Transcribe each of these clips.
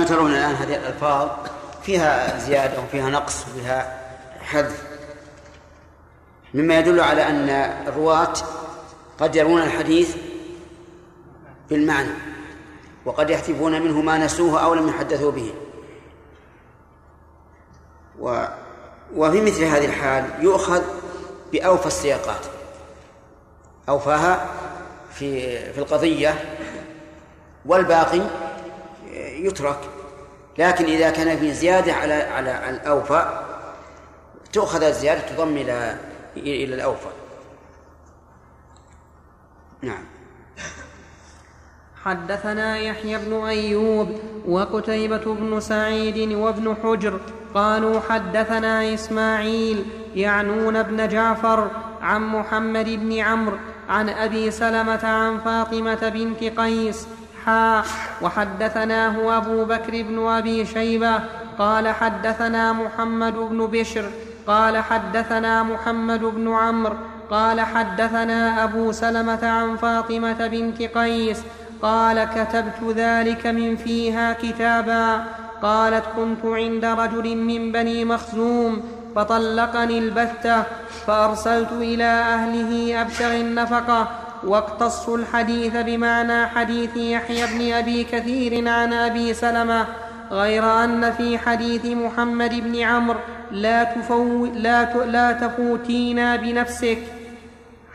كما ترون الآن هذه الألفاظ فيها زيادة وفيها نقص وفيها حذف. مما يدل على أن الرواة قد يرون الحديث بالمعنى وقد يحذفون منه ما نسوه أو لم يحدثوا به. و وفي مثل هذه الحال يؤخذ بأوفى السياقات. أوفاها في في القضية والباقي يترك لكن إذا كان في زيادة على على الأوفى تؤخذ الزيادة تضم إلى إلى الأوفى. نعم. حدثنا يحيى بن أيوب وقتيبة بن سعيد وابن حجر قالوا حدثنا إسماعيل يعنون ابن جعفر عن محمد بن عمرو عن أبي سلمة عن فاطمة بنت قيس حا وحدثناه أبو بكر بن أبي شيبة قال حدثنا محمد بن بشر قال حدثنا محمد بن عمرو قال حدثنا أبو سلمة عن فاطمة بنت قيس قال كتبت ذلك من فيها كتابا قالت كنت عند رجل من بني مخزوم فطلقني البتة فأرسلت إلى أهله أبتغي النفقة واقتصوا الحديث بمعنى حديث يحيى بن أبي كثير عن أبي سلمة غير أن في حديث محمد بن عمرو لا, تفو لا, لا تفوتينا بنفسك.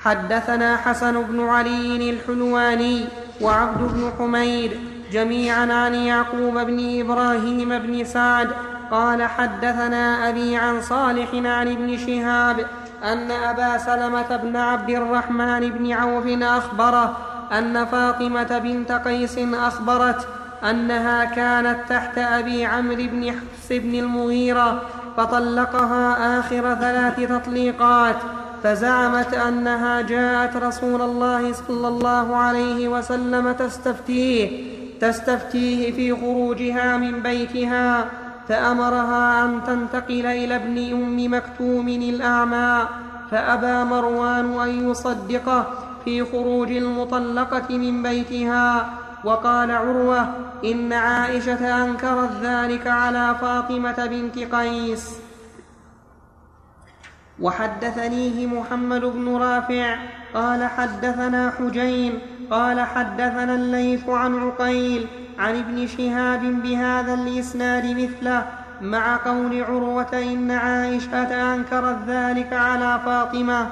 حدثنا حسن بن علي الحلواني وعبد بن حميد جميعا عن يعقوب بن إبراهيم بن سعد قال حدثنا أبي عن صالح عن ابن شهاب أن أبا سلمة بن عبد الرحمن بن عوف أخبره أن فاطمة بنت قيس أخبرت أنها كانت تحت أبي عمرو بن حفص بن المغيرة فطلقها آخر ثلاث تطليقات فزعمت أنها جاءت رسول الله صلى الله عليه وسلم تستفتيه تستفتيه في خروجها من بيتها فأمرها أن تنتقل إلى ابن أم مكتوم الأعمى. فأبى مروان أن يصدقه في خروج المطلقة من بيتها وقال عروة إن عائشة أنكرت ذلك على فاطمة بنت قيس. وحدثنيه محمد بن رافع قال حدثنا حجين قال حدثنا الليث عن عقيل عن ابن شهاب بهذا الإسناد مثله مع قول عروه ان عائشة انكرت ذلك على فاطمة.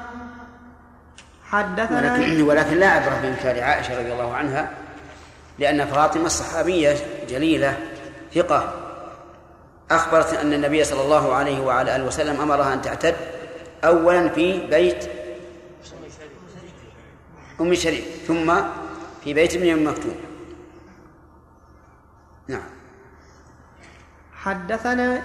حدثنا ولكن, ولكن لا عبرة بإنكار عائشة رضي الله عنها لأن فاطمة صحابيه جليلة ثقة. أخبرت أن النبي صلى الله عليه وعلى آله وسلم أمرها أن تعتد أولا في بيت أم شريك ثم في بيت ابن أم مكتوم. نعم. حدثنا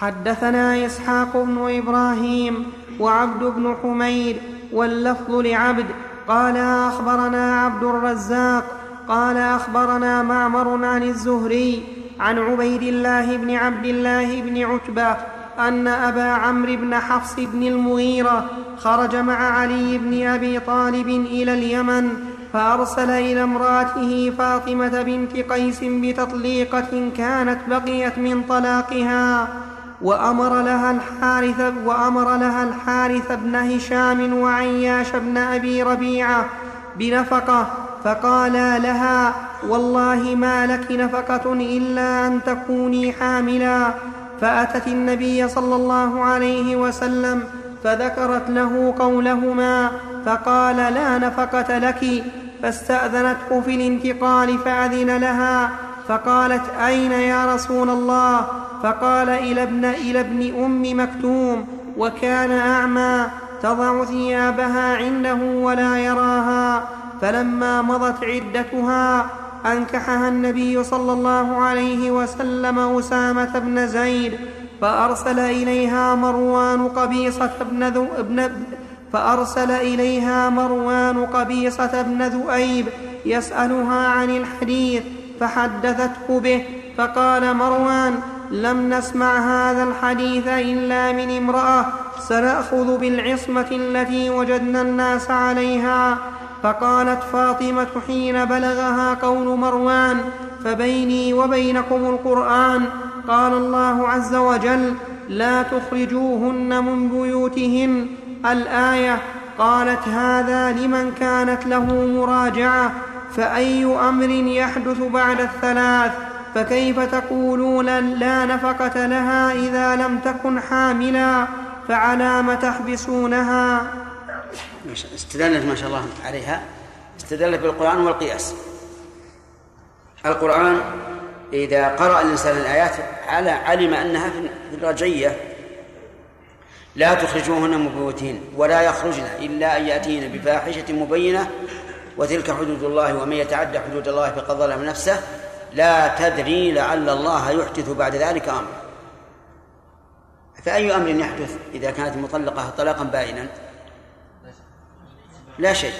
حدثنا إسحاق بن إبراهيم وعبد بن حميد واللفظ لعبد قال أخبرنا عبد الرزاق قال أخبرنا معمر عن الزهري عن عبيد الله بن عبد الله بن عتبة أن أبا عمرو بن حفص بن المغيرة خرج مع علي بن أبي طالب إلى اليمن فأرسل إلى امرأته فاطمة بنت قيس بتطليقة كانت بقيت من طلاقها وأمر لها الحارث وأمر لها الحارث بن هشام وعياش بن أبي ربيعة بنفقة فقالا لها والله ما لك نفقة إلا أن تكوني حاملا فأتت النبي صلى الله عليه وسلم فذكرت له قولهما فقال لا نفقة لك فاستأذنته في الانتقال فأذن لها فقالت أين يا رسول الله؟ فقال إلى ابن, إلى ابن أم مكتوم وكان أعمى تضع ثيابها عنده ولا يراها. فلما مضت عدتها أنكحها النبي صلى الله عليه وسلم أسامة بن زيد فأرسل إليها مروان قبيصة بن ذو ابن فأرسل إليها مروان قبيصة بن ذؤيب يسألها عن الحديث فحدثته به فقال مروان لم نسمع هذا الحديث إلا من امرأة سنأخذ بالعصمة التي وجدنا الناس عليها. فقالت فاطمة حين بلغها قول مروان فبيني وبينكم القرآن قال الله عز وجل لا تخرجوهن من بيوتهن الآية قالت هذا لمن كانت له مراجعة فأي أمر يحدث بعد الثلاث؟ فكيف تقولون لا نفقة لها إذا لم تكن حاملا؟ فعلام تحبسونها؟ استدلت ما شاء الله عليها استدلت بالقرآن والقياس. القرآن إذا قرأ الإنسان الآيات على علم أنها في الرجية لا تخرجوهن من بيوتهن ولا يخرجن إلا أن يأتين بفاحشة مبينة وتلك حدود الله ومن يتعدى حدود الله فقد ظلم نفسه. لا تدري لعل الله يحدث بعد ذلك أمرا فأي أمر يحدث إذا كانت المطلقة طلاقا بائنا؟ لا شيء.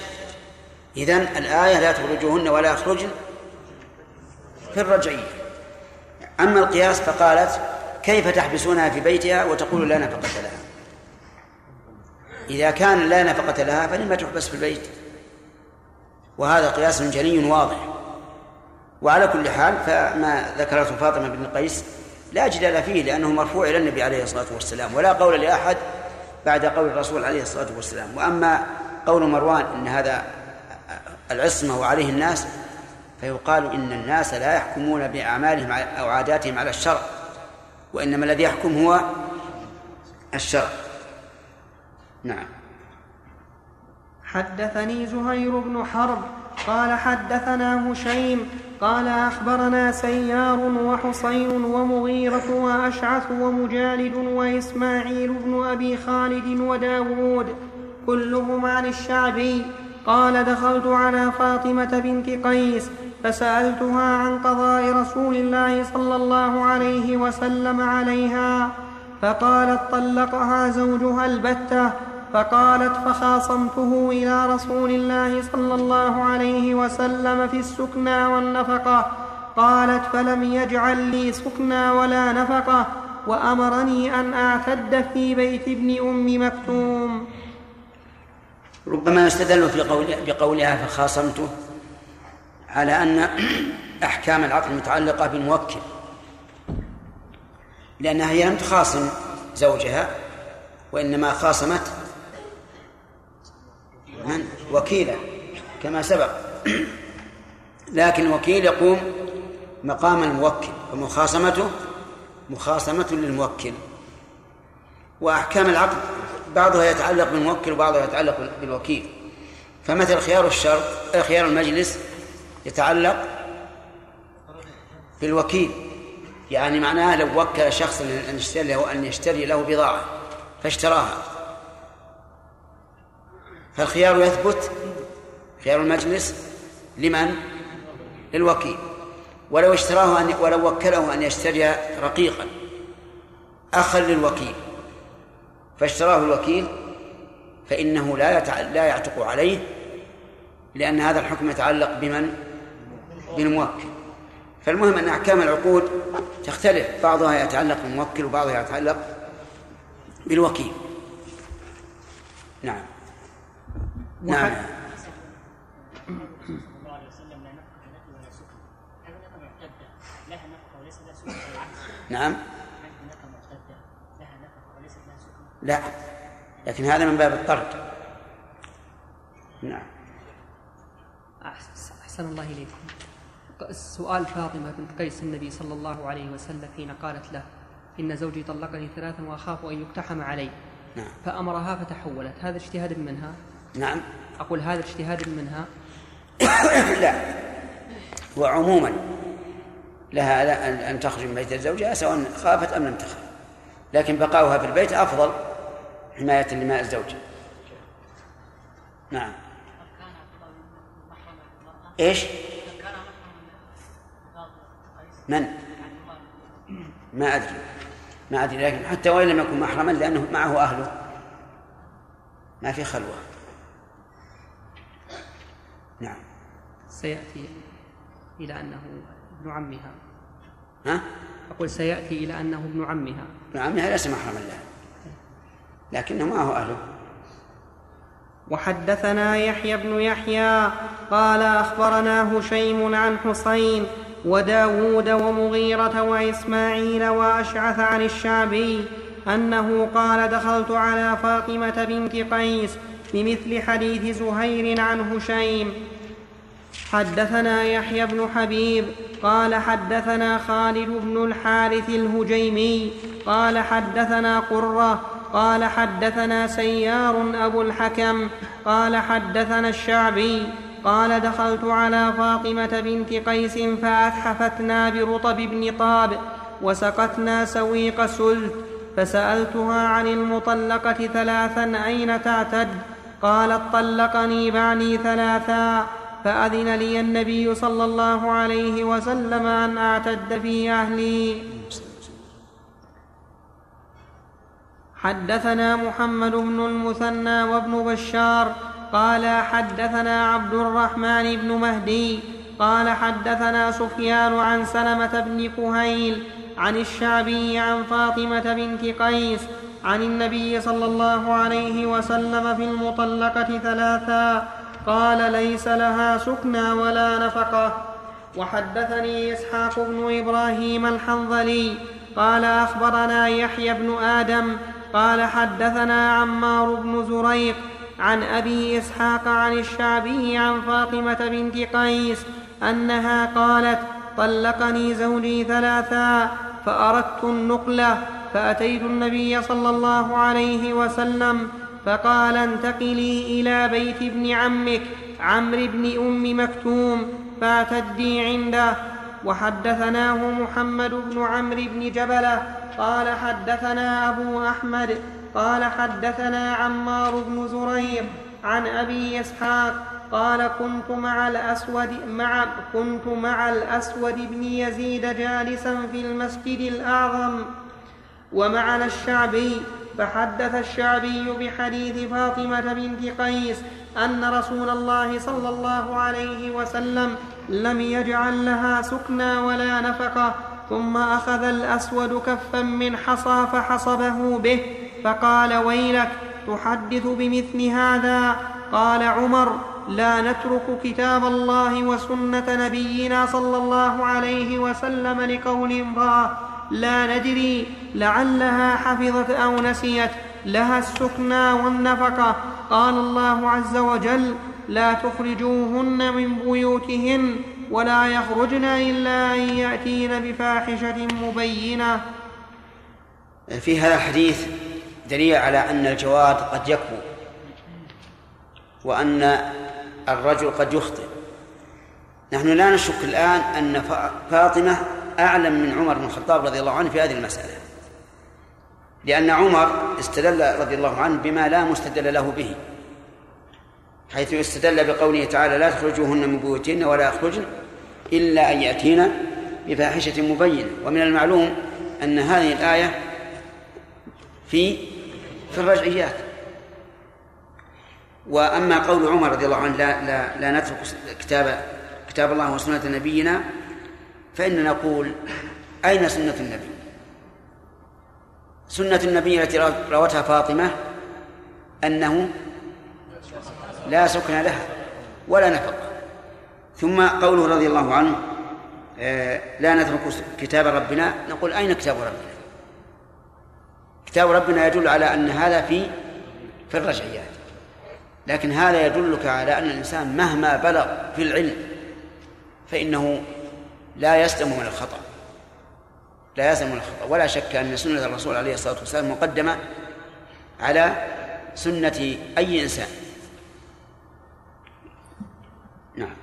إذن الآية لا تخرجوهن ولا يخرجن في الرجعية. أما القياس فقالت كيف تحبسونها في بيتها وتقول لا نفقة لها؟ إذا كان لا نفقة لها فلما تحبس في البيت. وهذا قياس جلي واضح. وعلى كل حال فما ذكرته فاطمة بن قيس لا جدال فيه لأنه مرفوع إلى النبي عليه الصلاة والسلام ولا قول لأحد بعد قول الرسول عليه الصلاة والسلام. وأما قول مروان إن هذا العصمة وعليه الناس فيقال إن الناس لا يحكمون بأعمالهم أو عاداتهم على الشرع وإنما الذي يحكم هو الشرع. نعم. حدثني زهير بن حرب قال حدثنا هشيم قال أخبرنا سيار وحصين ومغيرة وأشعث ومجالد وإسماعيل بن أبي خالد وداود كلهم عن الشعبي. قال دخلت على فاطمة بنت قيس فسألتها عن قضاء رسول الله صلى الله عليه وسلم عليها فقالت طلقها زوجها البتة فقالت فخاصمته إلى رسول الله صلى الله عليه وسلم في السكنى والنفقة. قالت فلم يجعل لي سكنى ولا نفقة وأمرني أن أعتد في بيت ابن أم مكتوم. ربما يستدل في قول بقولها فخاصمته على أن أحكام العقد متعلقة بالموكل لأنها هي لم تخاصم زوجها وإنما خاصمت وكيلا كما سبق. لكن الوكيل يقوم مقام الموكل ومخاصمته مخاصمة للموكل. وأحكام العقد بعضها يتعلق بالموكل وبعضها يتعلق بالوكيل. فمثل خيار الشرط خيار المجلس يتعلق بالوكيل. يعني معناه لو وكل شخصا أن يشتري له بضاعة فاشتراها. فالخيار يثبت خيار المجلس لمن؟ للوكيل ولو اشتراه أن ولو وكله أن يشتري رقيقا أخا للوكيل فاشتراه الوكيل فإنه لا. لا يعتق عليه لأن هذا الحكم يتعلق بمن؟ بالموكل فالمهم أن أحكام العقود تختلف بعضها يتعلق بالموكل وبعضها يتعلق بالوكيل نعم نعم. نعم. لا. لكن هذا من باب الطرد. نعم. أحسن الله إليكم. سؤال فاطمة بنت قيس النبي صلى الله عليه وسلم حين قالت له إن زوجي طلقني ثلاثا وأخاف أن يقتحم علي. نعم. فأمرها فتحولت. هذا اجتهاد منها؟ نعم. أقول هذا اجتهاد منها؟ لا. وعموما لها أن تخرج من بيت زوجها سواء خافت أم لم تخف. لكن بقاؤها في البيت أفضل حماية لماء الزوج. نعم. إيش؟ من؟ ما أدري. ما أدري لكن حتى وإن لم يكن محرما لأنه معه أهله. ما في خلوة نعم سيأتي إلى أنه ابن عمها. ها؟ أقول سيأتي إلى أنه ابن عمها. ابن عمها ليس محرما لها لكنه معه أهله. وحدثنا يحيى بن يحيى قال أخبرنا هشيم عن حسين وداود ومغيرة وإسماعيل وأشعث عن الشعبي أنه قال دخلت على فاطمة بنت قيس بمثل حديث زهير عن هشيم حدثنا يحيى بن حبيب قال حدثنا خالد بن الحارث الهجيمي قال حدثنا قرة قال حدثنا سيار أبو الحكم قال حدثنا الشعبي قال دخلت على فاطمة بنت قيس فأتحفتنا برطب بن طاب وسقتنا سويق سلت فسألتها عن المطلقة ثلاثا أين تعتد؟ قالت طلقني بعدي ثلاثا فأذن لي النبي صلى الله عليه وسلم أن أعتد في أهلي. حدثنا محمد بن المثنى وابن بشار قال حدثنا عبد الرحمن بن مهدي قال حدثنا سفيان عن سلمة بن كهيل عن الشعبي عن فاطمة بنت قيس عن النبي صلى الله عليه وسلم في المطلقة ثلاثا قال ليس لها سكنى ولا نفقة. وحدثني إسحاق بن إبراهيم الحنظلي قال أخبرنا يحيى بن آدم قال حدثنا عمار بن زريق عن أبي إسحاق عن الشعبي عن فاطمة بنت قيس أنها قالت طلقني زوجي ثلاثا فأردت النقلة فأتيت النبي صلى الله عليه وسلم فقال انتقلي إلى بيت ابن عمك عمرو بن أم مكتوم فاعتدي عنده. وحدثناه محمد بن عمرو بن جبلة قال حدثنا أبو أحمد قال حدثنا عمار بن زرير عن أبي إسحاق قال كنت مع الأسود مع كنت مع الأسود بن يزيد جالسا في المسجد الأعظم. ومعنا الشعبي فحدث الشعبي بحديث فاطمة بنت قيس أن رسول الله صلى الله عليه وسلم لم يجعل لها سكنى ولا نفقة ثم أخذ الأسود كفا من حصى فحصبه به فقال ويلك تحدث بمثل هذا؟ قال عمر لا نترك كتاب الله وسنة نبينا صلى الله عليه وسلم لقول امرأة لا ندري لعلها حفظت أو نسيت لها السكنى والنفقة. قال الله عز وجل لا تخرجوهن من بيوتهن ولا يخرجن إلا أن يأتين بفاحشة مبينة. في هذا الحديث دليل على أن الجواد قد يكبو وأن الرجل قد يخطئ. نحن لا نشك الآن أن فاطمة أعلم من عمر بن الخطاب رضي الله عنه في هذه المسألة. لأن عمر استدل رضي الله عنه بما لا مستدل له به حيث استدل بقوله تعالى لا تخرجوهن من بيوتهن ولا يخرجن إلا أن يأتين بفاحشة مبينة ومن المعلوم أن هذه الآية في في الرجعيات. وأما قول عمر رضي الله عنه لا لا لا نترك كتاب كتاب الله وسنة نبينا فإننا نقول أين سنة النبي؟ سنة النبي التي روتها فاطمة أنه لا سكن لها ولا نفقة. ثم قوله رضي الله عنه آه، لا نترك كتاب ربنا. نقول أين كتاب ربنا؟ كتاب ربنا يدل على أن هذا في في الرجعيات. لكن هذا يدلك على أن الإنسان مهما بلغ في العلم فإنه لا يسلم من الخطأ. لا يسلم من الخطأ. ولا شك أن سنة الرسول عليه الصلاة والسلام مقدمة على سنة أي إنسان. نعم.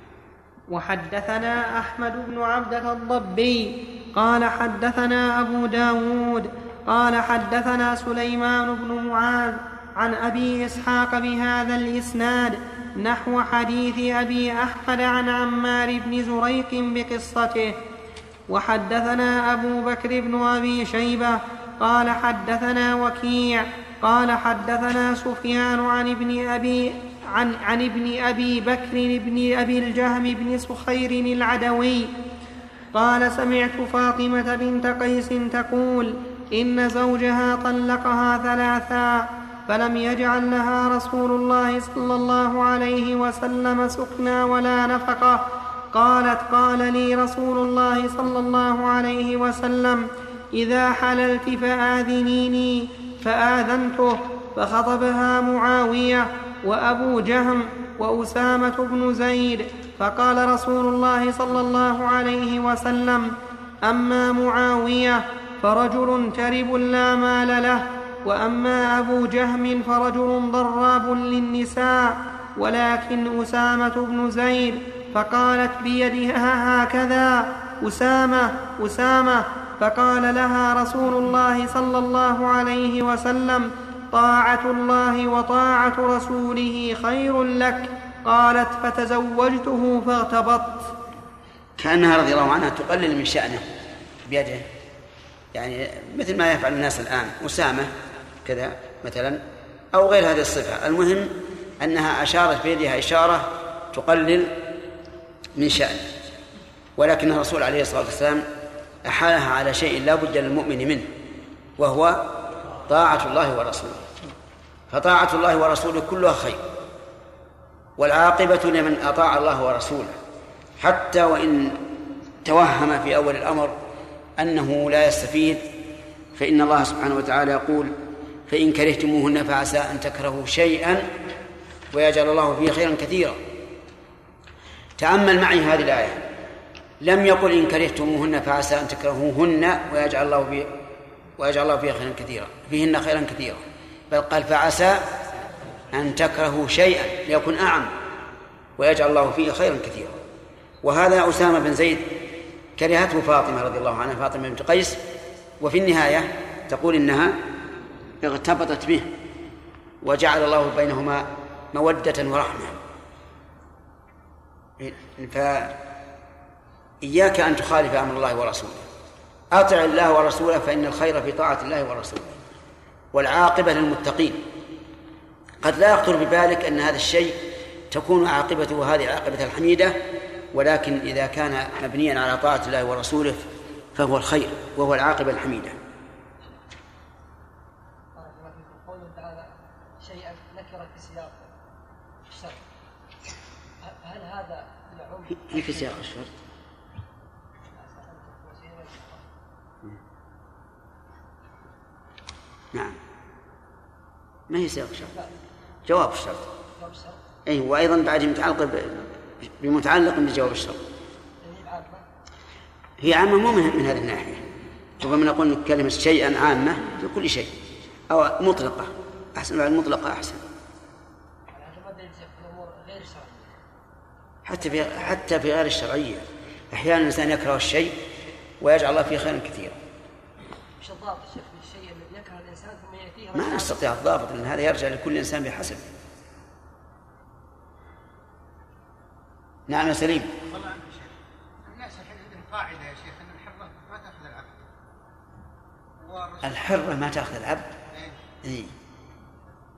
وحدثنا أحمد بن عبدة الضبي قال حدثنا أبو داود قال حدثنا سليمان بن معاذ عن أبي إسحاق بهذا الإسناد نحو حديث أبي أحمد عن عمار بن زريق بقصته. وحدثنا أبو بكر بن أبي شيبة قال حدثنا وكيع قال حدثنا سفيان عن ابن أبي عن, عن ابن أبي بكر بن أبي الجهم بن سخير العدوي. قال سمعت فاطمة بنت قيس تقول إن زوجها طلقها ثلاثا. فلم يجعل لها رسول الله صلى الله عليه وسلم سكنا ولا نفقة. قالت قال لي رسول الله صلى الله عليه وسلم إذا حللت فآذنيني. فآذنته فخطبها معاوية وأبو جهم وأسامة بن زيد. فقال رسول الله صلى الله عليه وسلم أما معاوية فرجل ترب لا مال له وأما أبو جهم فرجل ضراب للنساء ولكن أسامة بن زيد فقالت بيدها هكذا. أسامة أسامة فقال لها رسول الله صلى الله عليه وسلم طاعة الله وطاعة رسوله خير لك. قالت فتزوجته فاغتبطت. كأنها رضي الله عنها تقلل من شأنه بيده. يعني مثل ما يفعل الناس الآن. أسامة كذا مثلا أو غير هذه الصفة. المهم أنها أشارت بيدها إشارة تقلل من شأنه ولكن الرسول عليه الصلاة والسلام أحالها على شيء لا بد للمؤمن منه وهو طاعة الله ورسوله. فطاعة الله ورسوله كلها خير والعاقبة لمن أطاع الله ورسوله. حتى وإن توهم في أول الأمر أنه لا يستفيد فإن الله سبحانه وتعالى يقول فإن كرهتموهن فعسى أن تكرهوا شيئا ويجعل الله فيه خيرا كثيرا. تأمل معي هذه الآية. لم يقل إن كرهتموهن فعسى أن تكرهوهن ويجعل الله في ويجعل الله فيها خيرا كثيرا. فيهن خيرا كثيرا. بل قال فعسى أن تكرهوا شيئا ليكن أعم ويجعل الله فيه خيرا كثيرا. وهذا أسامة بن زيد كرهته فاطمة رضي الله عنها فاطمة بنت قيس. وفي النهاية تقول إنها اغتبطت به وجعل الله بينهما مودة ورحمة. فإياك أن تخالف أمر الله ورسوله. أطع الله ورسوله فإن الخير في طاعة الله ورسوله. والعاقبة للمتقين. قد لا يخطر ببالك أن هذا الشيء تكون عاقبته هذه العاقبة الحميدة ولكن إذا كان مبنيا على طاعة الله ورسوله فهو الخير وهو العاقبة الحميدة. هي في سياق الشرط. نعم. ما هي سياق الشرط؟ جواب الشرط. أي وأيضا بعد متعلقة بمتعلق بجواب الشرط. هي عامة مو من هذه الناحية. ربما نقول كلمة شيئا عامة لكل شيء أو مطلقة. أحسن بعد مطلقة أحسن. حتى في حتى في غير الشرعية أحيانا الإنسان يكره الشيء ويجعل الله فيه خيرا كثيرا. إيش الضابط الشيء الذي يكره الإنسان ثم يأتيه ما نستطيع الضابط لأن هذا يرجع لكل إنسان بحسب. نعم يا سليم. الناس الحين عندهم قاعدة يا شيخ أن الحرة ما تأخذ العبد. الحرة ما تأخذ العبد؟ إيه. إيه.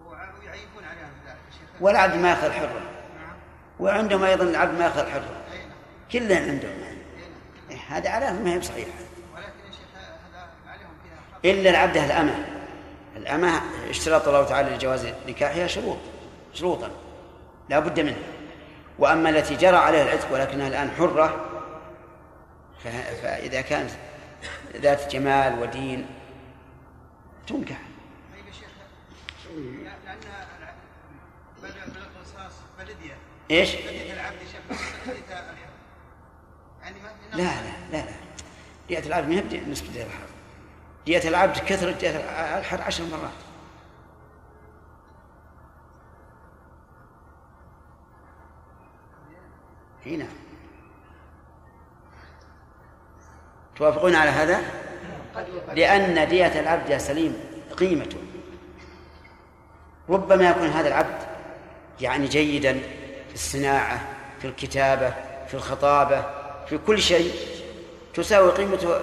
ويعيبون عليها بذلك شيخ. والعبد ما يأخذ الحرة. وعندهم أيضا العبد ما يأخذ الحره كلهم عندهم إيه هذا علامه ما هي فيها إلا العبد الامه الامه اشترط الله تعالى لجواز نكاحها شروط شروطا. لا بد منها. وأما التي جرى عليها العتق ولكنها الآن حرة فإذا كانت ذات جمال ودين تنكح طيب يا شيخ لانها بالقصاص بلديه إيش؟ لا لا لا لا. دية العبد ما هي نسبة دية الحر دية العبد كثرة دية الحر عشر مرات. هنا توافقون على هذا؟ لأن دية العبد يا سليم قيمته. ربما يكون هذا العبد يعني جيدا في الصناعة في الكتابة في الخطابة في كل شيء. تساوي قيمته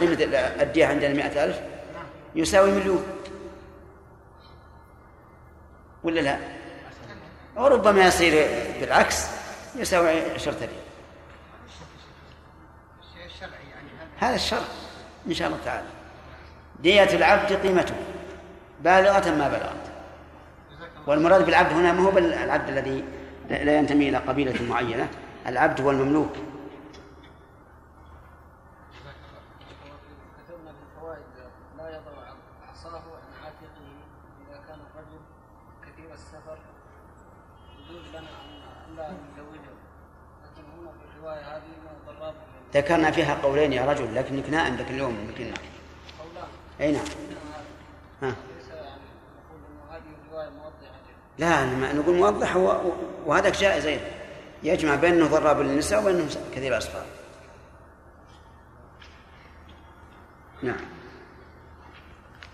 قيمة الدية عندنا مئة ألف؟ يساوي مليون. ولا لا؟ وربما يصير بالعكس يساوي عشرة ريال هذا الشرع إن شاء الله تعالى. دية العبد قيمته. بالغة ما بلغت والمراد بالعبد هنا ما هو العبد الذي لا ينتمي إلى قبيلة معينة. العبد هو المملوك. ذكرنا فيها قولين يا رجل لكنك نائم ذاك اليوم يمكن أي نعم. ها. ليس يعني نقول انه هذه الروايه موضحه لا لما نقول موضح وهذاك جائز أيضا يجمع بين انه ضراب للنساء وبين انه كثير الاصفار نعم.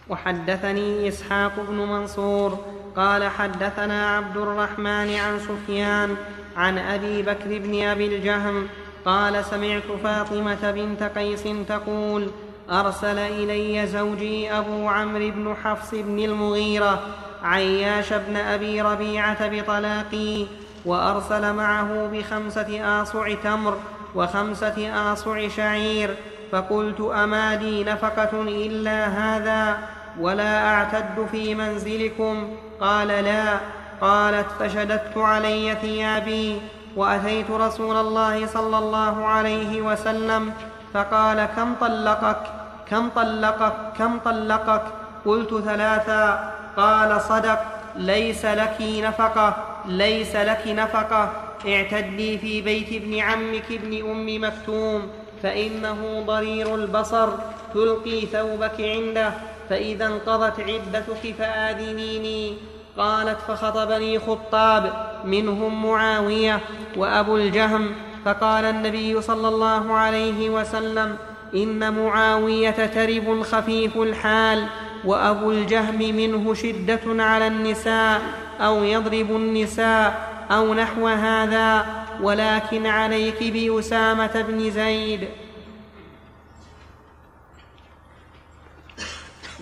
وحدثني إسحاق بن منصور قال حدثنا عبد الرحمن عن سفيان عن أبي بكر بن أبي الجهم قال سمعت فاطمة بنت قيس تقول أرسل إلي زوجي أبو عمرو بن حفص بن المغيرة عياش بن أبي ربيعة بطلاقي وأرسل معه بخمسة آصع تمر وخمسة آصع شعير فقلت أما لي نفقة إلا هذا ولا أعتد في منزلكم؟ قال لا. قالت فشددت علي ثيابي وأتيت رسول الله صلى الله عليه وسلم فقال كم طلقك؟ كم طلقك؟ كم طلقك؟ قلت ثلاثا. قال صدق ليس لك نفقة ليس لك نفقة. اعتدي في بيت ابن عمك ابن أم مكتوم فإنه ضرير البصر. تلقي ثوبك عنده فإذا انقضت عدتك فآذنيني. قالت فخطبني خطاب منهم معاوية وأبو الجهم. فقال النبي صلى الله عليه وسلم إن معاوية ترب خفيف الحال. وأبو الجهم منه شدة على النساء أو يضرب النساء أو نحو هذا ولكن عليك بأسامة بن زيد.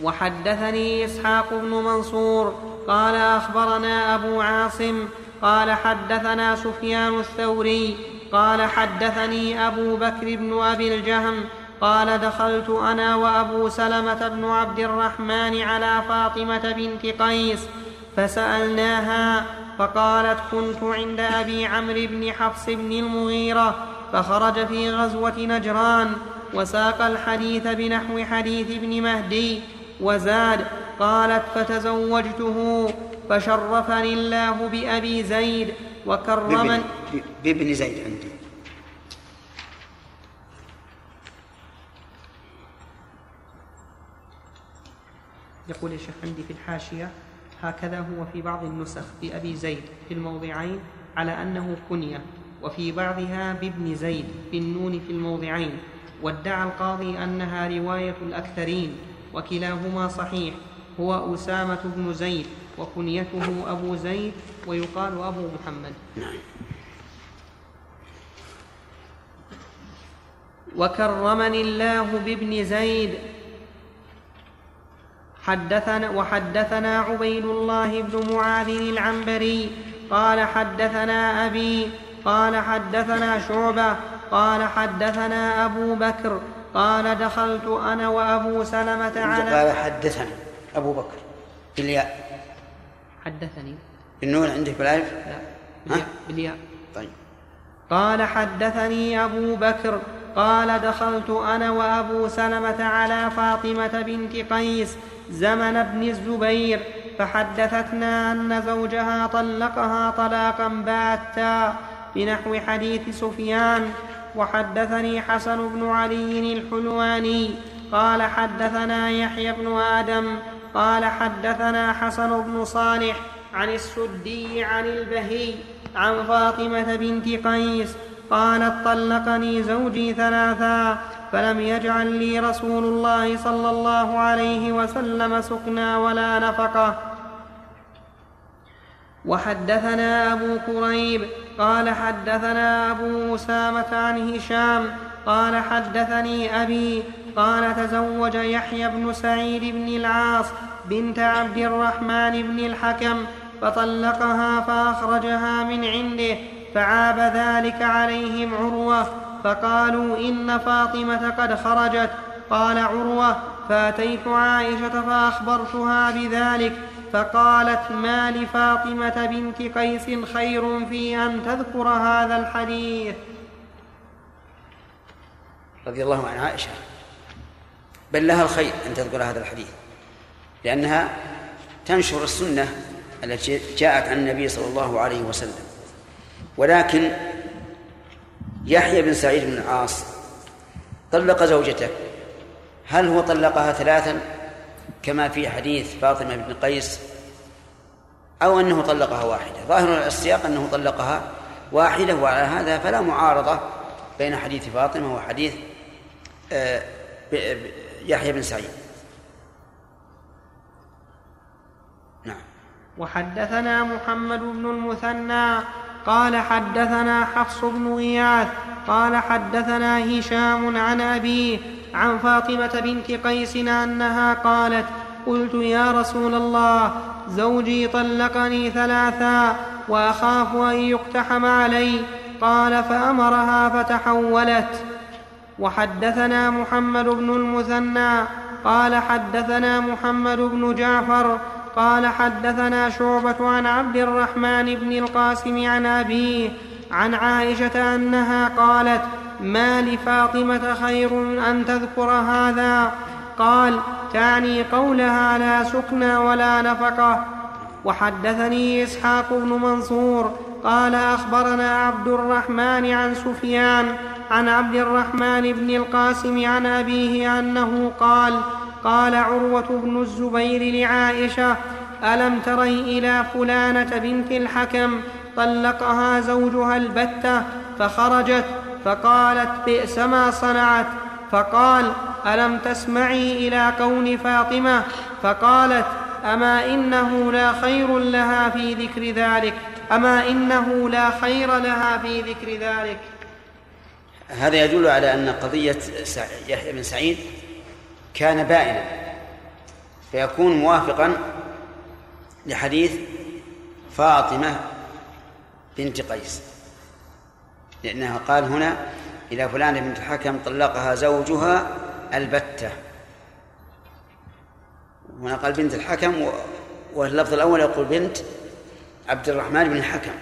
وحدثني إسحاق بن منصور قال أخبرنا أبو عاصم قال حدثنا سفيان الثوري قال حدثني أبو بكر بن أبي الجهم قال دخلت أنا وأبو سلمة بن عبد الرحمن على فاطمة بنت قيس فسألناها فقالت كنت عند أبي عمرو بن حفص بن المغيرة فخرج في غزوة نجران وساق الحديث بنحو حديث ابن مهدي وزاد قالت فتزوجته فشرفني الله بأبي زيد وكرمن بابن, بابن زيد عندي. يقول يا شيخ عندي في الحاشية هكذا هو في بعض النسخ بأبي زيد في الموضعين على أنه كنية وفي بعضها بابن زيد بالنون في الموضعين وادعى القاضي أنها رواية الأكثرين وكلاهما صحيح هو أسامة بن زيد وكنيته أبو زيد ويقال أبو محمد. وكرمني الله بابن زيد حدثنا وحدثنا عبيد الله بن معاذ العنبري قال حدثنا أبي قال حدثنا شعبة قال حدثنا أبو بكر قال دخلت أنا وأبو سلمة على قال حدثني أبو بكر. بالياء. حدثني. النون عندك بالألف؟ لا. بالياء. طيب. قال حدثني أبو بكر قال دخلت أنا وأبو سلمة على فاطمة بنت قيس زمن ابن الزبير فحدثتنا أن زوجها طلقها طلاقا باتا بنحو حديث سفيان وحدثني حسن بن علي الحلواني قال حدثنا يحيى بن آدم قال حدثنا حسن بن صالح عن السدي عن البهي عن فاطمة بنت قيس قالت طلقني زوجي ثلاثا فلم يجعل لي رسول الله صلى الله عليه وسلم سكنا ولا نفقة. وحدثنا أبو كريب قال حدثنا أبو أسامة عن هشام قال حدثني أبي قال تزوج يحيى بن سعيد بن العاص بنت عبد الرحمن بن الحكم فطلقها فأخرجها من عنده فعاب ذلك عليهم عروة فقالوا إن فاطمة قد خرجت. قال عروة فأتيت عائشة فأخبرتها بذلك فقالت ما لفاطمة بنت قيس خير في أن تذكر هذا الحديث؟ رضي الله عن عائشة. بل لها الخير أن تذكر هذا الحديث لأنها تنشر السنة التي جاءت عن النبي صلى الله عليه وسلم. ولكن يحيى بن سعيد بن العاص طلق زوجته. هل هو طلقها ثلاثا كما في حديث فاطمة بن قيس أو أنه طلقها واحدة؟ ظاهر السياق أنه طلقها واحدة وعلى هذا فلا معارضة بين حديث فاطمة وحديث آه، يحيى بن سعيد. نعم. وحدثنا محمد بن المثنى قال حدثنا حفص بن غياث قال حدثنا هشام عن أبيه عن فاطمة بنت قيس أنها قالت قلت يا رسول الله زوجي طلقني ثلاثا وأخاف أن يقتحم علي قال فأمرها فتحولت. وحدثنا محمد بن المثنى قال حدثنا محمد بن جعفر قال حدثنا شعبة عن عبد الرحمن بن القاسم عن أبيه عن عائشة أنها قالت ما لفاطمة خير أن تذكر هذا؟ قال تعني قولها لا سكنى ولا نفقة. وحدثني إسحاق بن منصور قال أخبرنا عبد الرحمن عن سفيان عن عبد الرحمن بن القاسم عن أبيه أنه قال قال عروة بن الزبير لعائشة ألم تري إلى فلانة بنت الحكم طلقها زوجها البتة فخرجت فقالت بئس ما صنعت فقال ألم تسمعي إلى كون فاطمة؟ فقالت أما إنه لا خير لها في ذكر ذلك أما إنه لا خير لها في ذكر ذلك. هذا يدل على أن قضية يحيى بن سعيد كان بائنا فيكون موافقا لحديث فاطمة بنت قيس لأنها قال هنا إلى فلان بنت الحكم طلقها زوجها البتة. هنا قال بنت الحكم واللفظ الأول يقول بنت عبد الرحمن بن الحكم.